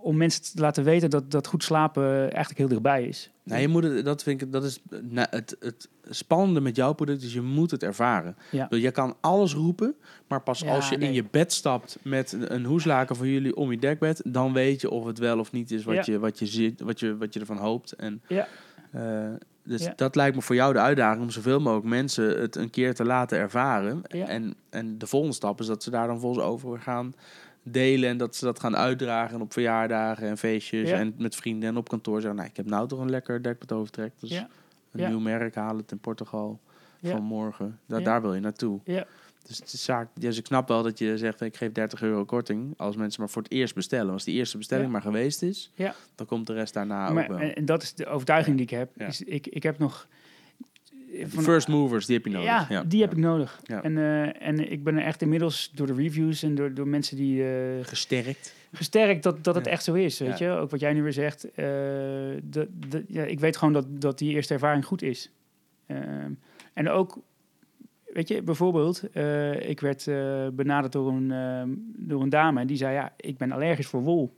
om mensen te laten weten dat, dat goed slapen eigenlijk heel dichtbij is. Nou, je moet het, dat vind ik, dat is nou, het, het spannende met jouw product is je moet het ervaren. Ja. Je kan alles roepen, maar pas Ja, als je nee. in je bed stapt met een- hoeslaken van jullie om je dekbed, dan weet je of het wel of niet is wat, Ja. je, wat, je, ziet, wat, je, wat je ervan hoopt. En, Ja. eh, dus Ja. dat lijkt me voor jou de uitdaging om zoveel mogelijk mensen het een keer te laten ervaren. Ja. En, en de volgende stap is dat ze daar dan volgens over gaan delen en dat ze dat gaan uitdragen op verjaardagen en feestjes Ja. en met vrienden en op kantoor zeggen, nou, ik heb nou toch een lekker dekbed overtrek. Dus Ja. een Ja. nieuw merk halen het in Portugal Ja. van morgen. Da. Daar wil je naartoe. Ja. Dus, het is zaak, dus ik snap wel dat je zegt, ik geef 30 euro korting als mensen maar voor het eerst bestellen. Als die eerste bestelling maar geweest is, Ja. dan komt de rest daarna maar, ook wel. en, en dat is de overtuiging die ik heb. Is, ik, ik heb nog... Van- First movers, die heb je nodig. Ja, die heb ik nodig. En, eh, en ik ben er echt inmiddels door de reviews en door, door mensen die... eh, Gesterkt. gesterkt dat, dat het echt zo is. Weet je, ook wat jij nu weer zegt. eh, de, de, ja, ik weet gewoon dat, dat die eerste ervaring goed is. Ehm, en ook, weet je, bijvoorbeeld, eh, ik werd eh, benaderd door een, ehm, door een dame en die zei: Ja, ik ben allergisch voor wol.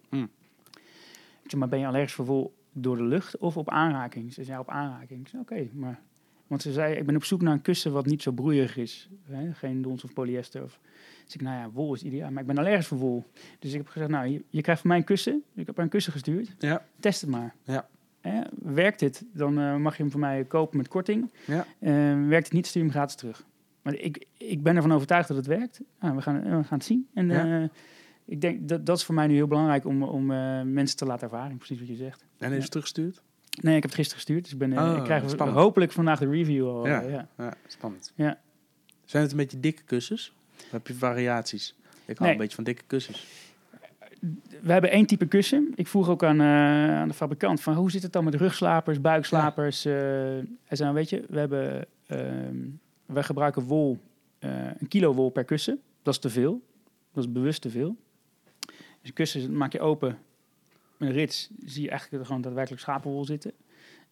Ik zeg, maar ben je allergisch voor wol door de lucht of op aanraking? Ze zei: Ja, op aanraking. Oké, maar. Want ze zei: Ik ben op zoek naar een kussen wat niet zo broeierig is. Hè? Geen dons of polyester. Of, dus ik, nou ja, wol is ideaal, maar ik ben allergisch voor wol. Dus ik heb gezegd, nou, je, je krijgt van mij een kussen. Ik heb haar een kussen gestuurd. Ja. Test het maar. Ja. Hè, werkt dit, dan eh, mag je hem van mij kopen met korting. Ja. Eh, werkt het niet, stuur hem gratis terug. Maar ik, ik ben ervan overtuigd dat het werkt. Nou, we, gaan, we gaan het zien. En Ja. eh, ik denk, dat, dat is voor mij nu heel belangrijk om, om eh, mensen te laten ervaren. Precies wat je zegt. En is het teruggestuurd? Nee, ik heb het gisteren gestuurd. Dus ik, ben, eh, Oh, ik krijg spannend. hopelijk vandaag de review al. Ja. eh, ja. Ja, spannend. Ja. Zijn het een beetje dikke kussens? Of heb je variaties? Ik hou Nee. een beetje van dikke kussens. We hebben één type kussen. Ik vroeg ook aan, eh, aan de fabrikant van hoe zit het dan met rugslapers, buikslapers. hij zei, weet je, we hebben, ehm, wij gebruiken wol, een kilo wol per kussen. Dat is te veel. Dat is bewust te veel. Dus kussen maak je open een rits, zie je eigenlijk gewoon daadwerkelijk schapenwol zitten.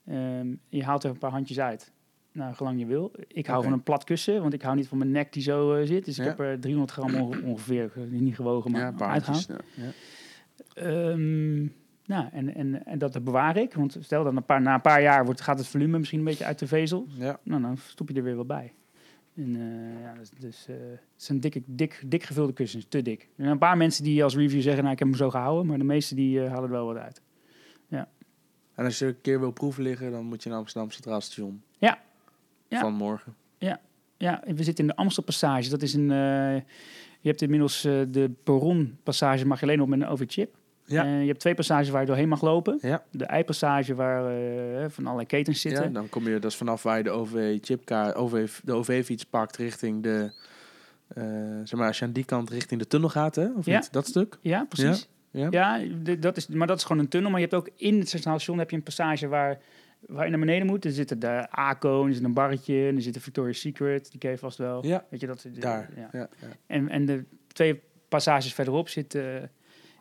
Ehm, je haalt er een paar handjes uit. Nou, gelang je wil. Ik hou van een plat kussen, want ik hou niet van mijn nek die zo eh, zit. Dus Ja. ik heb er 300 gram onge- ongeveer, het niet gewogen, maar. Ja. Ja. Ehm, nou, en, en, en dat bewaar ik. Want stel dat een paar, na een paar jaar wordt, gaat het volume misschien een beetje uit de vezel. Ja. Nou, dan stop je er weer wel bij. En, eh, ja, dus, dus eh, het zijn dikke, dik, dik gevulde kussens, te dik. Er zijn een paar mensen die als review zeggen, nou, ik heb hem zo gehouden. Maar de meeste die eh, halen er wel wat uit. En als je een keer wil proeven liggen, dan moet je naar Amsterdam Centraal Station. Ja. Ja. Van morgen. Ja, we zitten in de Amstelpassage. Dat is een... je hebt inmiddels de perronpassage mag je alleen op met een overchip. Ja. Eh, je hebt twee passages waar je doorheen mag lopen. Ja. De eipassage waar eh, van allerlei ketens zitten. Ja, dan kom je, is vanaf waar je de OV-chipkaart, OV, de OV-fiets pakt richting de, eh, zeg maar, als je aan die kant richting de tunnel gaat, hè? Of Ja. niet? Dat stuk? Ja, precies. Ja. Ja, dat is, maar dat is gewoon een tunnel. Maar je hebt ook in het Station heb je een passage waar, waar je naar beneden moet. Er zitten de ACO, er zit een barretje, en er zit de Victoria's Secret. Die ken je vast wel. Ja, Weet je, dat, de- daar. Ja. En, en de twee passages verderop zit, eh,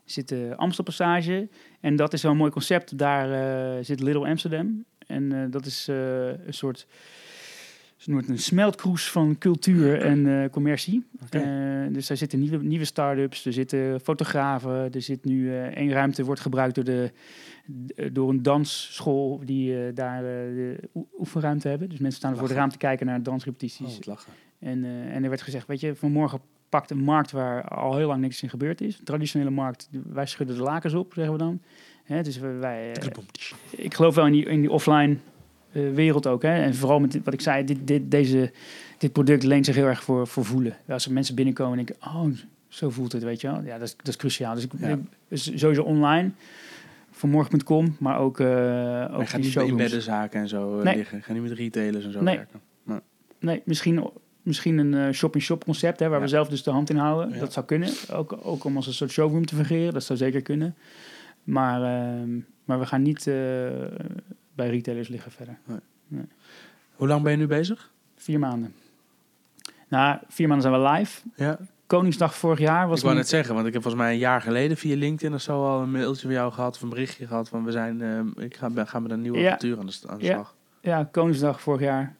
zit de Amstelpassage. En dat is wel een mooi concept. Daar eh, zit Little Amsterdam. En eh, dat is eh, een soort... Het een smeltkroes van cultuur en eh, commercie. Eh, dus daar zitten nieuwe, nieuwe start-ups, er zitten fotografen, er zit nu eh, één ruimte wordt gebruikt door, de, door een dansschool die eh, daar eh, de oe- oefenruimte hebben. Dus mensen staan er voor de Lachen. raam te kijken naar Oh, dansrepetities. lachen. En, eh, en er werd gezegd, weet je, vanmorgen pakt een markt waar al heel lang niks in gebeurd is. Traditionele markt, wij schudden de lakens op, zeggen we dan. Hè, dus wij, eh, ik geloof wel in die, in die offline eh, wereld ook. Hè? En vooral met dit, wat ik zei, dit, dit, deze, dit product leent zich heel erg voor, voor voelen. Als er mensen binnenkomen en denken, oh, zo voelt het, weet je wel. Ja, dat is, dat is cruciaal. Dus ik, Ja. dus sowieso online, vanmorgen.com, maar ook, Maar ook gaat niet bij showrooms. zaken en zo Nee. liggen. Ga niet met retailers en zo Nee. werken. Nee, misschien, misschien een eh, shop-in-shop concept, hè, waar we zelf dus de hand in houden. Dat zou kunnen. Ook, ook om als een soort showroom te fungeren, dat zou zeker kunnen. Maar, ehm, maar we gaan niet eh, bij retailers liggen verder. Hoe lang ben je nu bezig? Vier maanden. Nou, vier maanden zijn we live. Ja. Koningsdag vorig jaar was ik wou net zeggen, want ik heb volgens mij een jaar geleden via LinkedIn of zo al een mailtje van jou gehad of een berichtje gehad van we zijn, eh, ik ga, ben- ga met een nieuwe Ja. avontuur aan de, aan de Ja. slag. Ja, Koningsdag vorig jaar.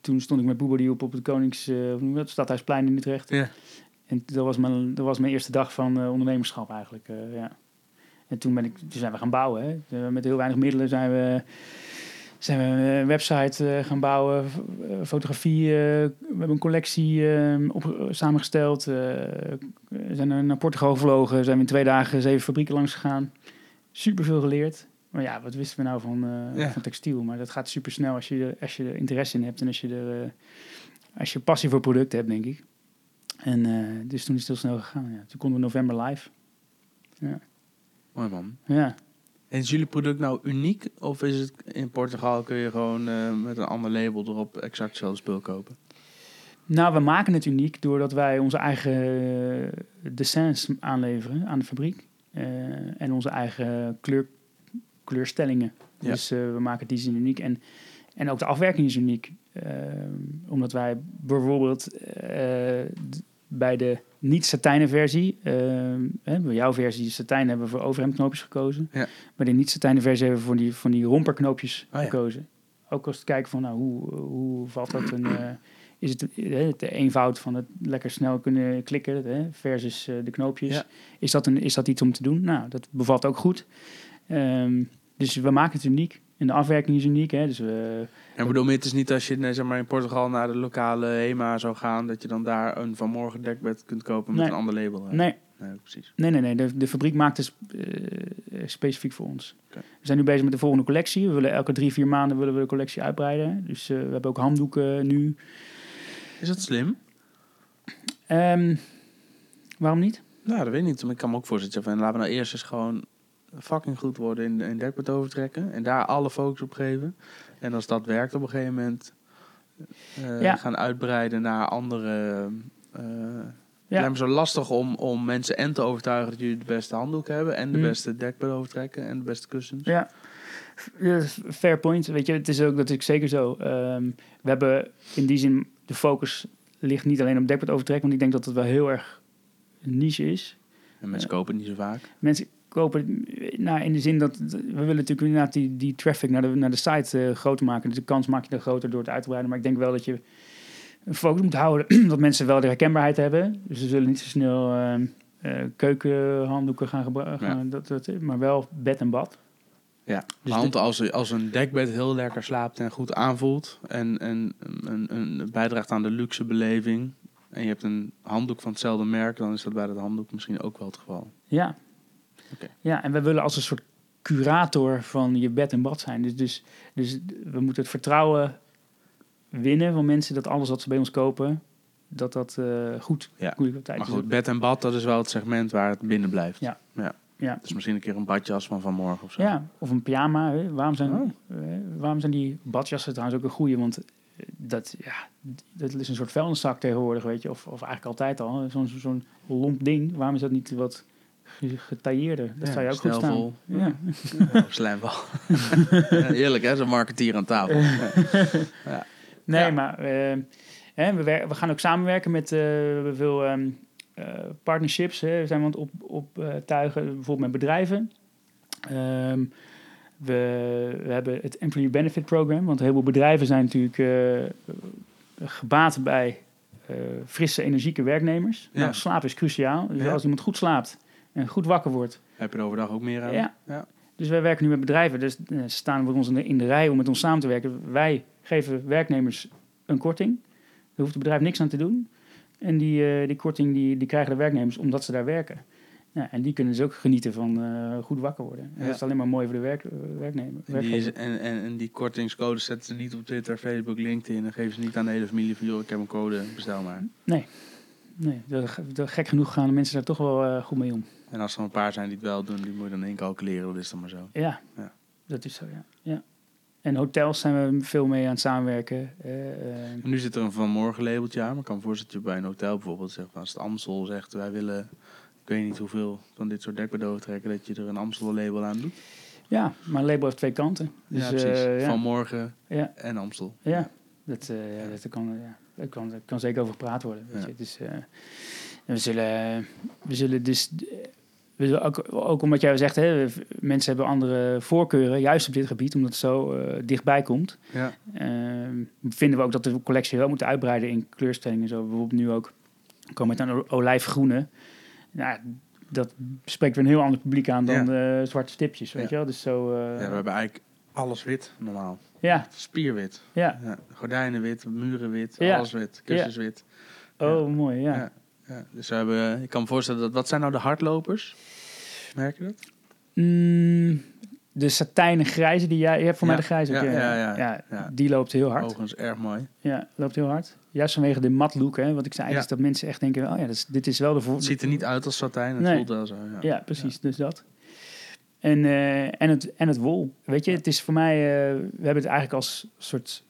Eh, toen stond ik met Boebo die op op het Konings, eh, je dat, Stadhuisplein in Utrecht. Ja. En dat was mijn, dat was mijn eerste dag van eh, ondernemerschap eigenlijk. eh, ja. En toen, ben ik, toen zijn we gaan bouwen. Hè. Eh, met heel weinig middelen zijn we, zijn we een website eh, gaan bouwen, eh, fotografie. eh, we hebben een collectie eh, op, samengesteld. eh, we zijn naar- naar Portugal gevlogen. Zijn we in twee dagen zeven fabrieken langs gegaan. Super veel geleerd. Maar ja, wat wisten we nou van, eh, Ja. van textiel? Maar dat gaat super snel als je, er- als je er interesse in hebt en als je er eh, als je passie voor producten hebt, denk ik. En eh, dus toen is het heel snel gegaan. Ja. Toen konden we november live. Mooi man. Ja. En is jullie product nou uniek of is het in Portugal kun je gewoon met een ander label erop exact hetzelfde spul kopen? Nou, we maken het uniek doordat wij onze eigen dessins aanleveren aan de fabriek. En onze eigen kleur, kleurstellingen. Ja. Dus eh, we maken die zin uniek. En, en ook de afwerking is uniek. Eh, omdat wij bijvoorbeeld... eh, bij de niet-satijnen versie, ehm, hè, bij jouw versie satijn hebben we voor overhemdknoopjes gekozen. Ja. Bij de niet-satijnen versie hebben we voor die, van die romperknoopjes Oh ja. gekozen. Ook als te kijken van, nou, hoe, hoe valt dat een... eh, is het de eenvoud van het lekker snel kunnen klikken versus de knoopjes? Ja. Is, dat een, is dat iets om te doen? Nou, dat bevalt ook goed. Ehm, dus we maken het uniek. En de afwerking is uniek. Hè? Dus we, En bedoel, het is niet als je nee, zeg maar, in Portugal naar de lokale HEMA zou gaan, dat je dan daar een vanmorgen dekbed kunt kopen met Nee. een ander label. hè? nee, Nee, precies. nee, nee, nee. De, de fabriek maakt het eh, specifiek voor ons. We zijn nu bezig met de volgende collectie. We willen elke drie, vier maanden willen we de collectie uitbreiden. Dus eh, we hebben ook handdoeken nu. Is dat slim? Ehm, waarom niet? Nou, dat weet ik niet. Ik kan me ook voorstellen van laten we nou eerst eens gewoon fucking goed worden in, in dekbed overtrekken. En daar alle focus op geven. En als dat werkt op een gegeven moment, eh, Ja. gaan uitbreiden naar andere... eh Ja. Het lijkt me zo lastig om, om mensen en te overtuigen dat jullie de beste handdoek hebben. En de Hmm. beste dekbed overtrekken en de beste kussens. Ja, fair point. Weet je, het is ook dat ik zeker zo. Ehm, we hebben in die zin de focus ligt niet alleen op dekbed overtrekken, want ik denk dat het wel heel erg een niche is. En mensen kopen het niet zo vaak. Mensen kopen, nou, in de zin dat we willen natuurlijk inderdaad die, die traffic naar de, naar de site eh, groter maken. Dus de kans maak je er groter door het uit te breiden. Maar ik denk wel dat je een focus moet houden dat mensen wel de herkenbaarheid hebben. Dus ze zullen niet zo snel ehm, eh, keukenhanddoeken gaan gebruiken, dat, dat, maar wel bed en bad. Ja, Dus want als, als een dekbed heel lekker slaapt en goed aanvoelt en, en een, een bijdraagt aan de luxe beleving en je hebt een handdoek van hetzelfde merk, dan is dat bij dat handdoek misschien ook wel het geval. Ja. Oké. Ja, en we willen als een soort curator van je bed en bad zijn. Dus, dus, dus we moeten het vertrouwen winnen van mensen dat alles wat ze bij ons kopen, dat dat eh, goed, Ja. goede kwaliteit Maar is. goed, bed en bad, dat is wel het segment waar het binnen blijft. Ja. ja. Ja. Dus misschien een keer een badjas van vanmorgen of zo. Ja, of een pyjama. Hè. Waarom, zijn, Oh. eh, waarom zijn die badjassen trouwens ook een goede? Want eh, dat, ja, dat is een soort vuilniszak tegenwoordig, weet je. Of, of eigenlijk altijd al. Zo'n zo'n lomp ding. Waarom is dat niet wat ge- getailleerder? Dat Ja, zou je ook goed staan. stijlvol. Ja. Slijmbal. Heerlijk hè, zo'n marketeer aan tafel. Ja. Nee, Ja. maar eh, hè, we, we gaan ook samenwerken met eh, we hebben veel ehm, eh, partnerships. Hè. We zijn aan het op, op eh, tuigen, bijvoorbeeld met bedrijven. Ehm, we, we hebben het Employee Benefit Program, want een heleboel bedrijven zijn natuurlijk eh, gebaat bij eh, frisse, energieke werknemers. Ja. Nou, slaap is cruciaal. Dus Ja. als iemand goed slaapt en goed wakker wordt, Heb je er overdag ook meer aan? Ja. ja. dus wij werken nu met bedrijven, dus eh, ze staan voor ons in de, in de rij om met ons samen te werken. Wij geven werknemers een korting. Daar hoeft het bedrijf niks aan te doen. En die, eh, die korting die, die krijgen de werknemers omdat ze daar werken. Ja, en die kunnen dus ook genieten van eh, goed wakker worden. En Ja. dat is alleen maar mooi voor de werk, werknemer. En die, is, en, en, en die kortingscodes zetten ze niet op Twitter, Facebook, LinkedIn. En geven ze niet aan de hele familie van, joh, ik heb een code, bestel maar. Nee, dat, dat, gek genoeg gaan de mensen daar toch wel eh, goed mee om. En als er een paar zijn die het wel doen, die moet je dan incalculeren. Dat is dan maar zo. Ja, Ja. dat is zo, ja. ja. En hotels zijn we veel mee aan het samenwerken. Eh, eh, nu zit er een vanmorgen labeltje aan. Maar ik kan me voorstellen dat je bij een hotel bijvoorbeeld zegt... Als het Amstel zegt, wij willen... Ik weet niet hoeveel van dit soort dekbedoven trekken... dat je er een Amstel label aan doet. ja, maar een label heeft twee kanten. Dus, ja, precies. ja. Vanmorgen Ja. en Amstel. Ja, dat, ja, dat, kan, ja, dat kan, daar kan zeker over gepraat worden. Weet Ja. je. Dus, eh, en we, zullen, we zullen dus, eh, we zullen ook, ook omdat jij zegt, hè, mensen hebben andere voorkeuren, juist op dit gebied, omdat het zo eh, dichtbij komt. Ja. Ehm, vinden we ook dat de collectie wel moet uitbreiden in kleurstellingen. Zo bijvoorbeeld nu ook komen met een olijfgroene. Nou, dat spreekt weer een heel ander publiek aan dan de zwarte stipjes, weet Ja. je wel. Dus zo, eh, ja, we hebben eigenlijk alles wit normaal. Ja, Spierwit. ja. Ja, gordijnen wit, muren wit, Ja. alles wit, kussens wit. Oh, mooi, ja. Dus we hebben, ik kan me voorstellen, dat, wat zijn nou de hardlopers? Merk je dat? Mm, de satijnen grijze die jij... Je hebt voor mij de grijze. ja, ja, ja. Die loopt heel hard. Overigens erg mooi. Ja, loopt heel hard. Juist vanwege de mat look, hè. Wat ik zei, is dat mensen echt denken... Oh ja, is, dit is wel de... Voor... Het ziet er niet uit als satijn, het Nee. voelt wel zo. Ja, precies. Dus dat. En, eh, en, het, en het wol. Weet je, het is voor mij... eh, we hebben het eigenlijk als soort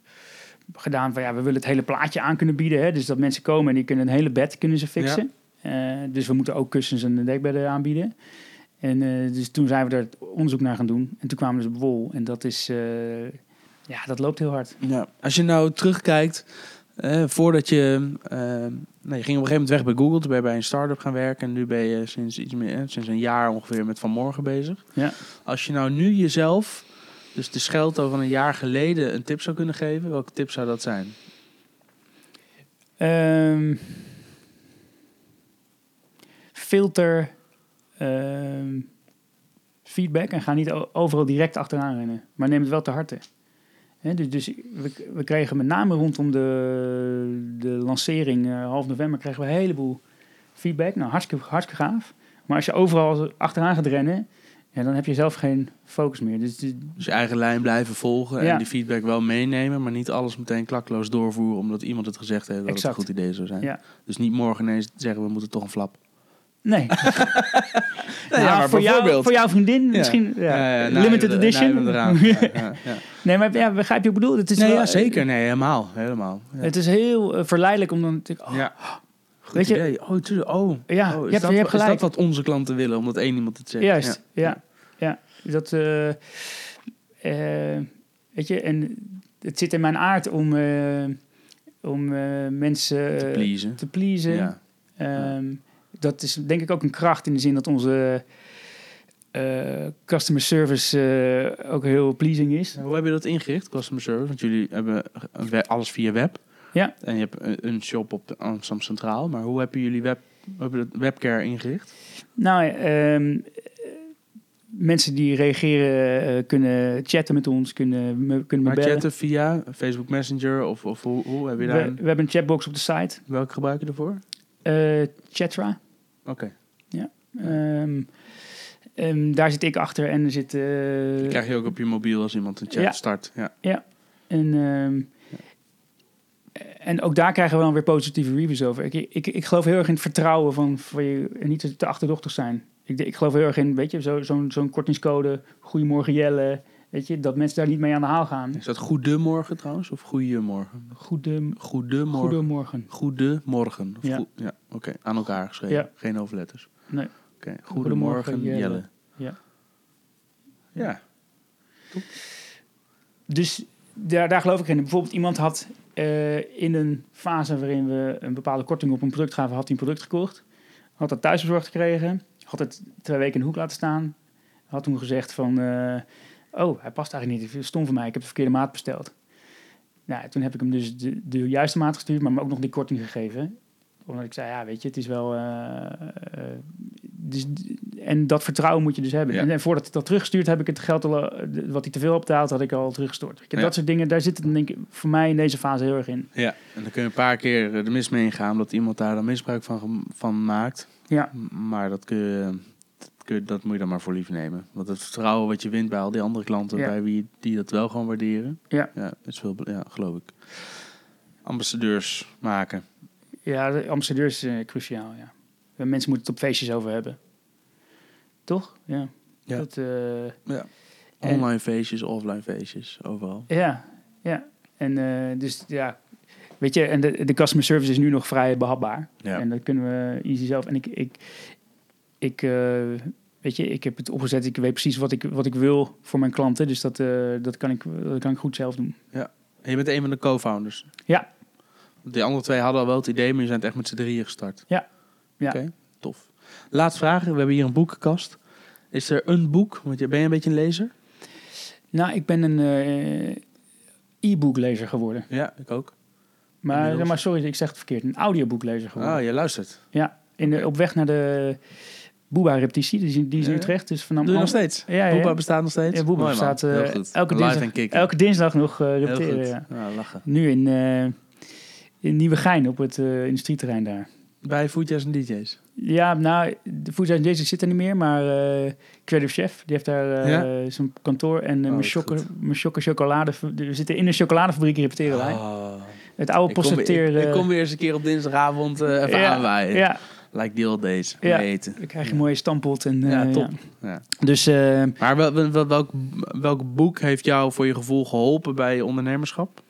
gedaan van... Ja, we willen het hele plaatje aan kunnen bieden. Hè? Dus dat mensen komen en die kunnen een hele bed kunnen ze fixen. Eh, dus we moeten ook kussens en dekbedden aanbieden. En dus toen zijn we er onderzoek naar gaan doen. En toen kwamen we dus op wol. En dat is... ja, dat loopt heel hard. Ja. Als je nou terugkijkt Eh, voordat je... eh, nou, je ging op een gegeven moment weg bij Google. Toen ben je bij een start-up gaan werken. En nu ben je sinds, iets meer, eh, sinds een jaar ongeveer met Van Morgen bezig. Ja. Als je nou nu jezelf, dus de Schelto van een jaar geleden, een tip zou kunnen geven. Welke tip zou dat zijn? Ehm, filter ehm, feedback en ga niet overal direct achteraan rennen. Maar neem het wel te harte. Dus dus we, we kregen met name rondom de, de lancering eh, half november kregen we een heleboel feedback. Nou, hartstikke, hartstikke gaaf. Maar als je overal achteraan gaat rennen, ja, dan heb je zelf geen focus meer. Dus die- Dus je eigen lijn blijven volgen Ja. en die feedback wel meenemen, maar niet alles meteen klakloos doorvoeren omdat iemand het gezegd heeft dat Exact. het een goed idee zou zijn. Ja. Dus niet morgen ineens zeggen we moeten toch een flap. Nee. ja, Nou, maar voor, jou, voor jouw vriendin Ja. misschien. Ja. Limited edition. nou. Ja, ja, ja. Nee, maar ja, begrijp je wat ik bedoel? Het is Nee, wel- ja, zeker. Nee, helemaal. helemaal. Ja. Het is heel eh, verleidelijk om dan oh, ja. Goed Weet je-. Oh, tuurlijk. Oh, Ja, oh, je is, hebt- dat, je hebt is dat gelijk. wat onze klanten willen, omdat één iemand het zegt? Juist, ja. ja. Dat, eh, eh, weet je, en het zit in mijn aard om, eh, om mensen Te pleasen. te pleasen. Ja. Dat is denk ik ook een kracht in de zin dat onze eh, customer service eh, ook heel pleasing is. Hoe heb je dat ingericht, customer service? Want jullie hebben alles via web. Ja. En je hebt een- shop op de Amsterdam Centraal. Maar hoe hebben jullie web, hebben webcare ingericht? Nou, ehm, eh, mensen die reageren eh, kunnen chatten met ons, kunnen me, kunnen me Maar bellen. chatten via Facebook Messenger of, of hoe, hoe heb je daar... We, we hebben een chatbox op de site. Welke gebruik je ervoor? Chatra. Oké. Ehm, ehm, daar zit ik achter en er zit... eh, Die krijg je ook op je mobiel als iemand een chat Ja. start. Ja. en, ehm, en ook daar krijgen we dan weer positieve reviews over. Ik, ik, ik geloof heel erg in het vertrouwen van, van je, en niet te, te achterdochtig zijn. Ik, ik geloof heel erg in, weet je, zo- zo'n zo'n kortingscode, Goedemorgen Jelle, weet je, dat mensen daar niet mee aan de haal gaan. Is dat goedemorgen trouwens? Of goeiemorgen? Goede, Goedemorgen. goedemorgen. Goedemorgen. Of Ja. ja. Oké, aan elkaar geschreven. Ja. Geen hoofdletters. Nee. Oké, goedemorgen, Goedemorgen, Jelle. Ja. Ja. Dus daar, daar geloof ik in. Bijvoorbeeld iemand had eh, in een fase waarin we een bepaalde korting op een product gaven, had hij een product gekocht. Had dat thuis bezorgd gekregen. Had het twee weken in de hoek laten staan. Had toen gezegd van, eh, oh, hij past eigenlijk niet. Stom van mij, ik heb de verkeerde maat besteld. Nou, toen heb ik hem dus de, de juiste maat gestuurd, maar hem ook nog die korting gegeven. Omdat ik zei, ja, weet je, het is wel... eh, eh, dus, en dat vertrouwen moet je dus hebben. Ja. En, en voordat ik dat teruggestuurd heb ik het geld al, eh, wat hij te veel had betaald, had ik al teruggestort. Ja. Dat soort dingen, daar zit het denk ik voor mij in deze fase heel erg in. Ja, en dan kun je een paar keer de mis mee ingaan, omdat iemand daar dan misbruik van, van maakt. Ja. Maar dat, kun je, kun dat moet je dan maar voor lief nemen. Want het vertrouwen wat je wint bij al die andere klanten, Ja. bij wie die dat wel gewoon waarderen, Ja. ja, is veel, ja, geloof ik. Ambassadeurs maken. Ja, de ambassadeur is eh, cruciaal, ja. En Mensen moeten het op feestjes over hebben. Toch? Ja. Ja. Dat, eh, Ja. En- Online feestjes, offline feestjes, overal. ja, ja. En eh, dus ja, weet je, en de, de customer service is nu nog vrij behapbaar. Ja. En dat kunnen we easy zelf. En ik, ik, ik weet je, ik heb het opgezet. Ik weet precies wat ik, wat ik wil voor mijn klanten. Dus dat, eh, dat, kan ik, dat kan ik goed zelf doen. En je bent een van de co-founders. Ja. Die andere twee hadden al wel het idee, maar je zijn echt met z'n drieën gestart. Ja. Ja. Oké, tof. Laatste vraag. We hebben hier een boekenkast. Is er een boek? Want je ben je een beetje een lezer? Nou, ik ben een eh, e-booklezer geworden. Ja, ik ook. Maar, maar sorry, ik zeg het verkeerd. Een audioboeklezer geworden. Ah, je luistert. Ja, in de, op weg naar de Booba-repetitie. Die, is in- die is in. Utrecht. Dus vanaf Doe je nog steeds? Ja, ja. Boeba bestaat nog steeds? Ja, Boeba Mooi, bestaat, eh, elke dinsdag- en. Elke dinsdag nog eh goed. Ja. Ja, lachen. Nu in, eh in Nieuwegein op het eh industrieterrein daar. Bij Foodjazz en DJ's. Ja, nou, de Food Science Days zit er niet meer, maar eh Creative Chef, die heeft daar eh, Ja? zijn kantoor. En uh, choco chocolade, we zitten in een chocoladefabriek repeteren wij. Oh. Het oude Ik, kom, weer- postsorteer... ik, ik kom weer eens een keer op dinsdagavond eh, even ja, aanwaaien. Ja, Like the old days. Ja. Eten. dan krijg je een mooie stampot. En, eh, Ja, top. ja. Ja. Dus eh, Maar wel, wel- wel- welk, welk boek heeft jou voor je gevoel geholpen bij je ondernemerschap?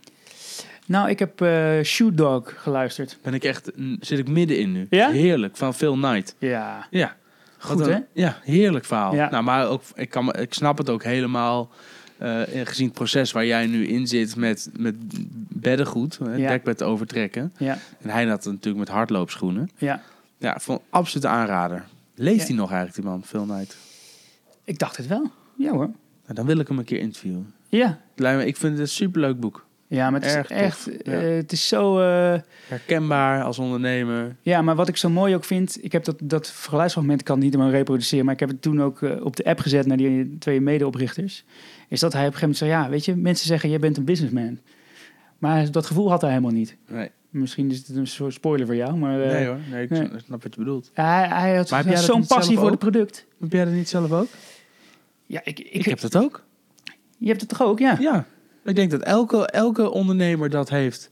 nou, ik heb eh Shoe Dog geluisterd. Ben ik echt, zit ik middenin nu. Ja? Heerlijk, van Phil Knight. Ja, Ja. goed een- hè? Ja, heerlijk verhaal. Ja. Nou, maar ook, ik, kan, ik snap het ook helemaal. eh, gezien het proces waar jij nu in zit met, met beddengoed, hè, Ja. dekbed overtrekken. Ja, En hij had het natuurlijk met hardloopschoenen. ja. Ja, van absolute aanrader. Leest hij nog eigenlijk, die man, Phil Knight? Ik dacht het wel. Ja hoor. Nou, dan wil ik hem een keer interviewen. Ja. Ik vind het een superleuk boek. Ja, maar het is Erg tof. echt... Ja. eh, het is zo... eh, Herkenbaar als ondernemer. Ja, maar wat ik zo mooi ook vind, ik heb dat, dat geluidsfragment, ik kan het niet helemaal reproduceren, maar ik heb het toen ook eh, op de app gezet naar die twee medeoprichters. Is dat hij op een gegeven moment zei, ja, weet je, mensen zeggen, jij bent een businessman. Maar dat gevoel had hij helemaal niet. Nee, Misschien is het een soort spoiler voor jou, maar eh, nee hoor. Nee, ik nee. snap wat je bedoelt. hij, hij had Maar zo'n passie voor het product. Heb jij dat niet zelf ook? Ja, ik, ik, Ik heb dat ook. je hebt het toch ook, ja? Ja, ik denk dat elke, elke ondernemer dat heeft.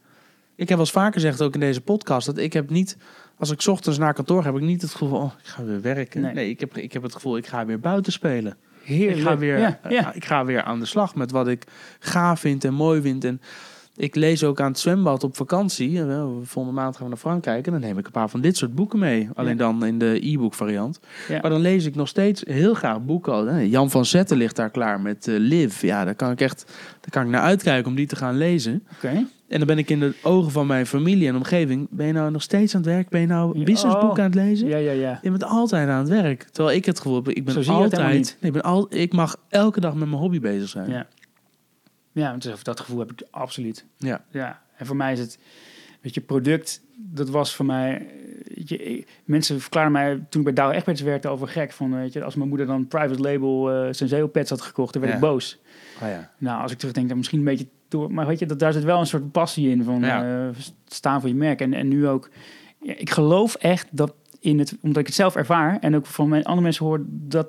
Ik heb wel eens vaker gezegd, ook in deze podcast, dat ik heb niet, als ik 's ochtends naar kantoor ga, heb ik niet het gevoel van, oh, ik ga weer werken. Nee. Nee, ik, heb, ik heb het gevoel, ik ga weer buiten spelen. Heerlijk. Ik ga, weer, Ja, ik ga weer aan de slag met wat ik gaaf vind en mooi vind. En ik lees ook aan het zwembad op vakantie. Eh, Volgende maand gaan we naar Frankrijk. En dan neem ik een paar van dit soort boeken mee. Alleen Ja. dan in de e-book variant. Ja. Maar dan lees ik nog steeds heel graag boeken. Hè. Jan van Zetten ligt daar klaar met eh, Liv. Ja, daar kan ik echt daar kan ik naar uitkijken om die te gaan lezen. Oké. En dan ben ik in de ogen van mijn familie en omgeving. Ben je nou nog steeds aan het werk? Ben je nou Ja, businessboeken oh. aan het lezen? Ja, ja, ja. Je bent altijd aan het werk. Terwijl ik het gevoel heb, ik ben altijd. Nee, ik, ben al, ik mag elke dag met mijn hobby bezig zijn. Ja. Ja, want dat gevoel heb ik absoluut. Ja. Ja, en voor mij is het, weet je, product, dat was voor mij, je, mensen verklaren mij toen ik bij Douwe Egberts werkte over gek, van weet je, als mijn moeder dan private label uh, Senseo pads had gekocht, dan werd Ja. ik boos. Oh ja. Nou, als ik terugdenk, dan misschien een beetje door, maar weet je, dat, daar zit wel een soort passie in van Ja. eh, staan voor je merk. En, en nu ook, ja, ik geloof echt dat in het, omdat ik het zelf ervaar en ook van mijn andere mensen hoor, dat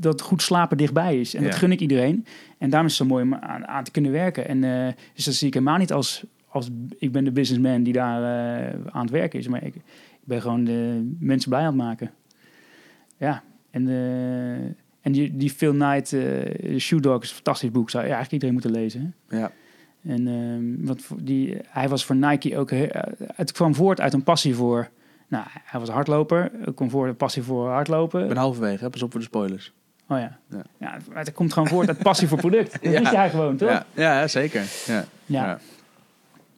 dat goed slapen dichtbij is. En dat gun ik iedereen. En daarom is het zo mooi om aan, aan te kunnen werken. En eh, dus dat zie ik helemaal niet als, als ik ben de businessman die daar eh, aan het werken is. Maar ik, ik ben gewoon de mensen blij aan het maken. Ja, en, eh, en die, die Phil Knight, Shoe Dog, is een fantastisch boek. Zou je eigenlijk iedereen moeten lezen. hè? Ja. En ehm, wat die, hij was voor Nike ook... he- Het kwam voort uit een passie voor... Nou, hij was hardloper. Kwam voort uit een passie voor hardlopen. Ik ben halverwege, hè? pas op voor de spoilers. Oh ja. Ja. ja. het- het komt gewoon voort uit passie voor product. Dat Ja. weet jij gewoon, toch? Ja, ja, zeker. Ja. Ja.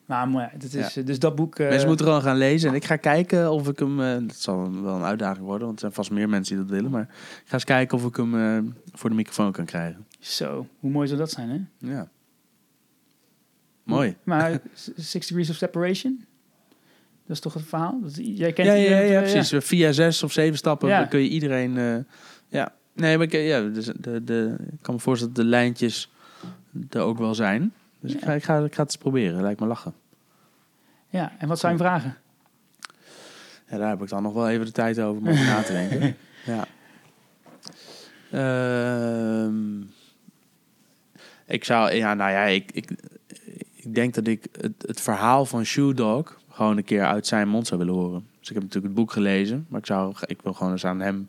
Maar, maar dat is, Dus dat boek... eh, Mensen moeten gewoon gaan lezen. En ik ga kijken of ik hem... eh, dat zal wel een uitdaging worden, want er zijn vast meer mensen die dat willen. Maar ik ga eens kijken of ik hem eh, voor de microfoon kan krijgen. Zo, hoe mooi zou dat zijn, hè? Ja. Mooi. Maar Six Degrees of Separation? Dat is toch het verhaal? Dat, jij kent Ja, ja, ja, eh, precies. Via zes of zeven stappen kun je iedereen... eh, ja. Nee, maar ik, ja, dus de, de, ik kan me voorstellen dat de lijntjes er ook wel zijn. Dus ik, ga, ik, ga, ik ga het eens proberen. Lijkt me lachen. Ja, en wat zijn vragen? Ja, daar heb ik dan nog wel even de tijd over om over na te denken. Ja. Ehm, ik zou, ja, nou ja, ik, ik, ik denk dat ik het, het verhaal van Shoe Dog gewoon een keer uit zijn mond zou willen horen. Dus ik heb natuurlijk het boek gelezen, maar ik, zou, ik wil gewoon eens aan hem,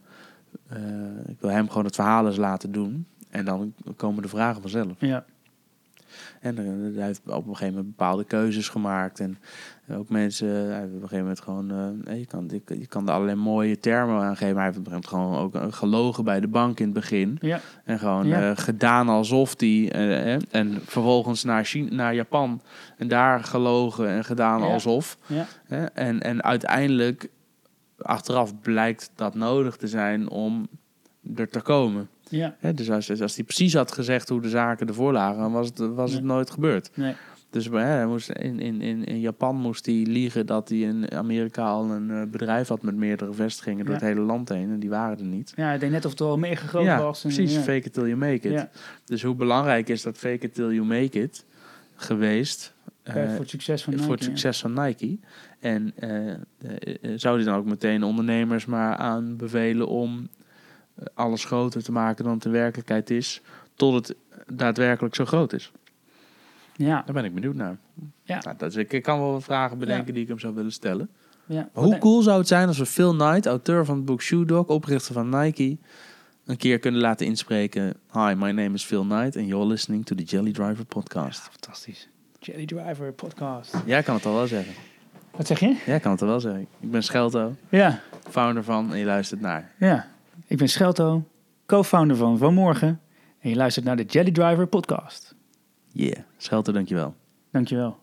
ik wil hem gewoon het verhaal eens laten doen. En dan komen de vragen vanzelf. Ja, En eh, hij heeft op een gegeven moment bepaalde keuzes gemaakt. En ook mensen, hij heeft op een gegeven moment gewoon, eh, je, kan, je, je kan er allerlei mooie termen aan geven. Maar hij heeft op een gegeven moment gewoon ook eh, gelogen bij de bank in het begin. ja, En gewoon Ja. eh, gedaan alsof die. eh, eh, en vervolgens naar, China, naar Japan. En daar gelogen en gedaan Ja. alsof. En, en uiteindelijk, achteraf blijkt dat nodig te zijn om er te komen. ja. Hè, dus als, als hij precies had gezegd hoe de zaken ervoor lagen, dan was het, was het nooit gebeurd. Nee. Dus hè, hij moest in, in, in, Japan moest hij liegen dat hij in Amerika al een eh, bedrijf had met meerdere vestigingen door het hele land heen. En die waren er niet. Ja, ik denk net of het al mega groot ja, was. en, precies. ja. Fake it till you make it. Dus hoe belangrijk is dat fake it till you make it geweest eh, voor het succes van voor Nike, het succes van Nike? En eh, eh, eh, zou hij dan ook meteen ondernemers maar aanbevelen om alles groter te maken dan het in werkelijkheid is, tot het daadwerkelijk zo groot is? Ja, Daar ben ik benieuwd naar. Ja. Nou, dat is, ik kan wel wat vragen bedenken Ja. die ik hem zou willen stellen. ja. Hoe cool zou het zijn als we Phil Knight, auteur van het boek Shoe Dog, oprichter van Nike, een keer kunnen laten inspreken. Hi, my name is Phil Knight and you're listening to the Jelly Driver podcast. Fantastisch. Jelly Driver podcast. Jij kan het al wel zeggen. Wat zeg je? Jij kan het wel zeggen. Ik ben Schelto, Ja, founder van en je luistert naar. ja. Ik ben Schelto, co-founder van Vanmorgen. En je luistert naar de Jelly Driver podcast. Yeah, Schelto, dankjewel. Dankjewel.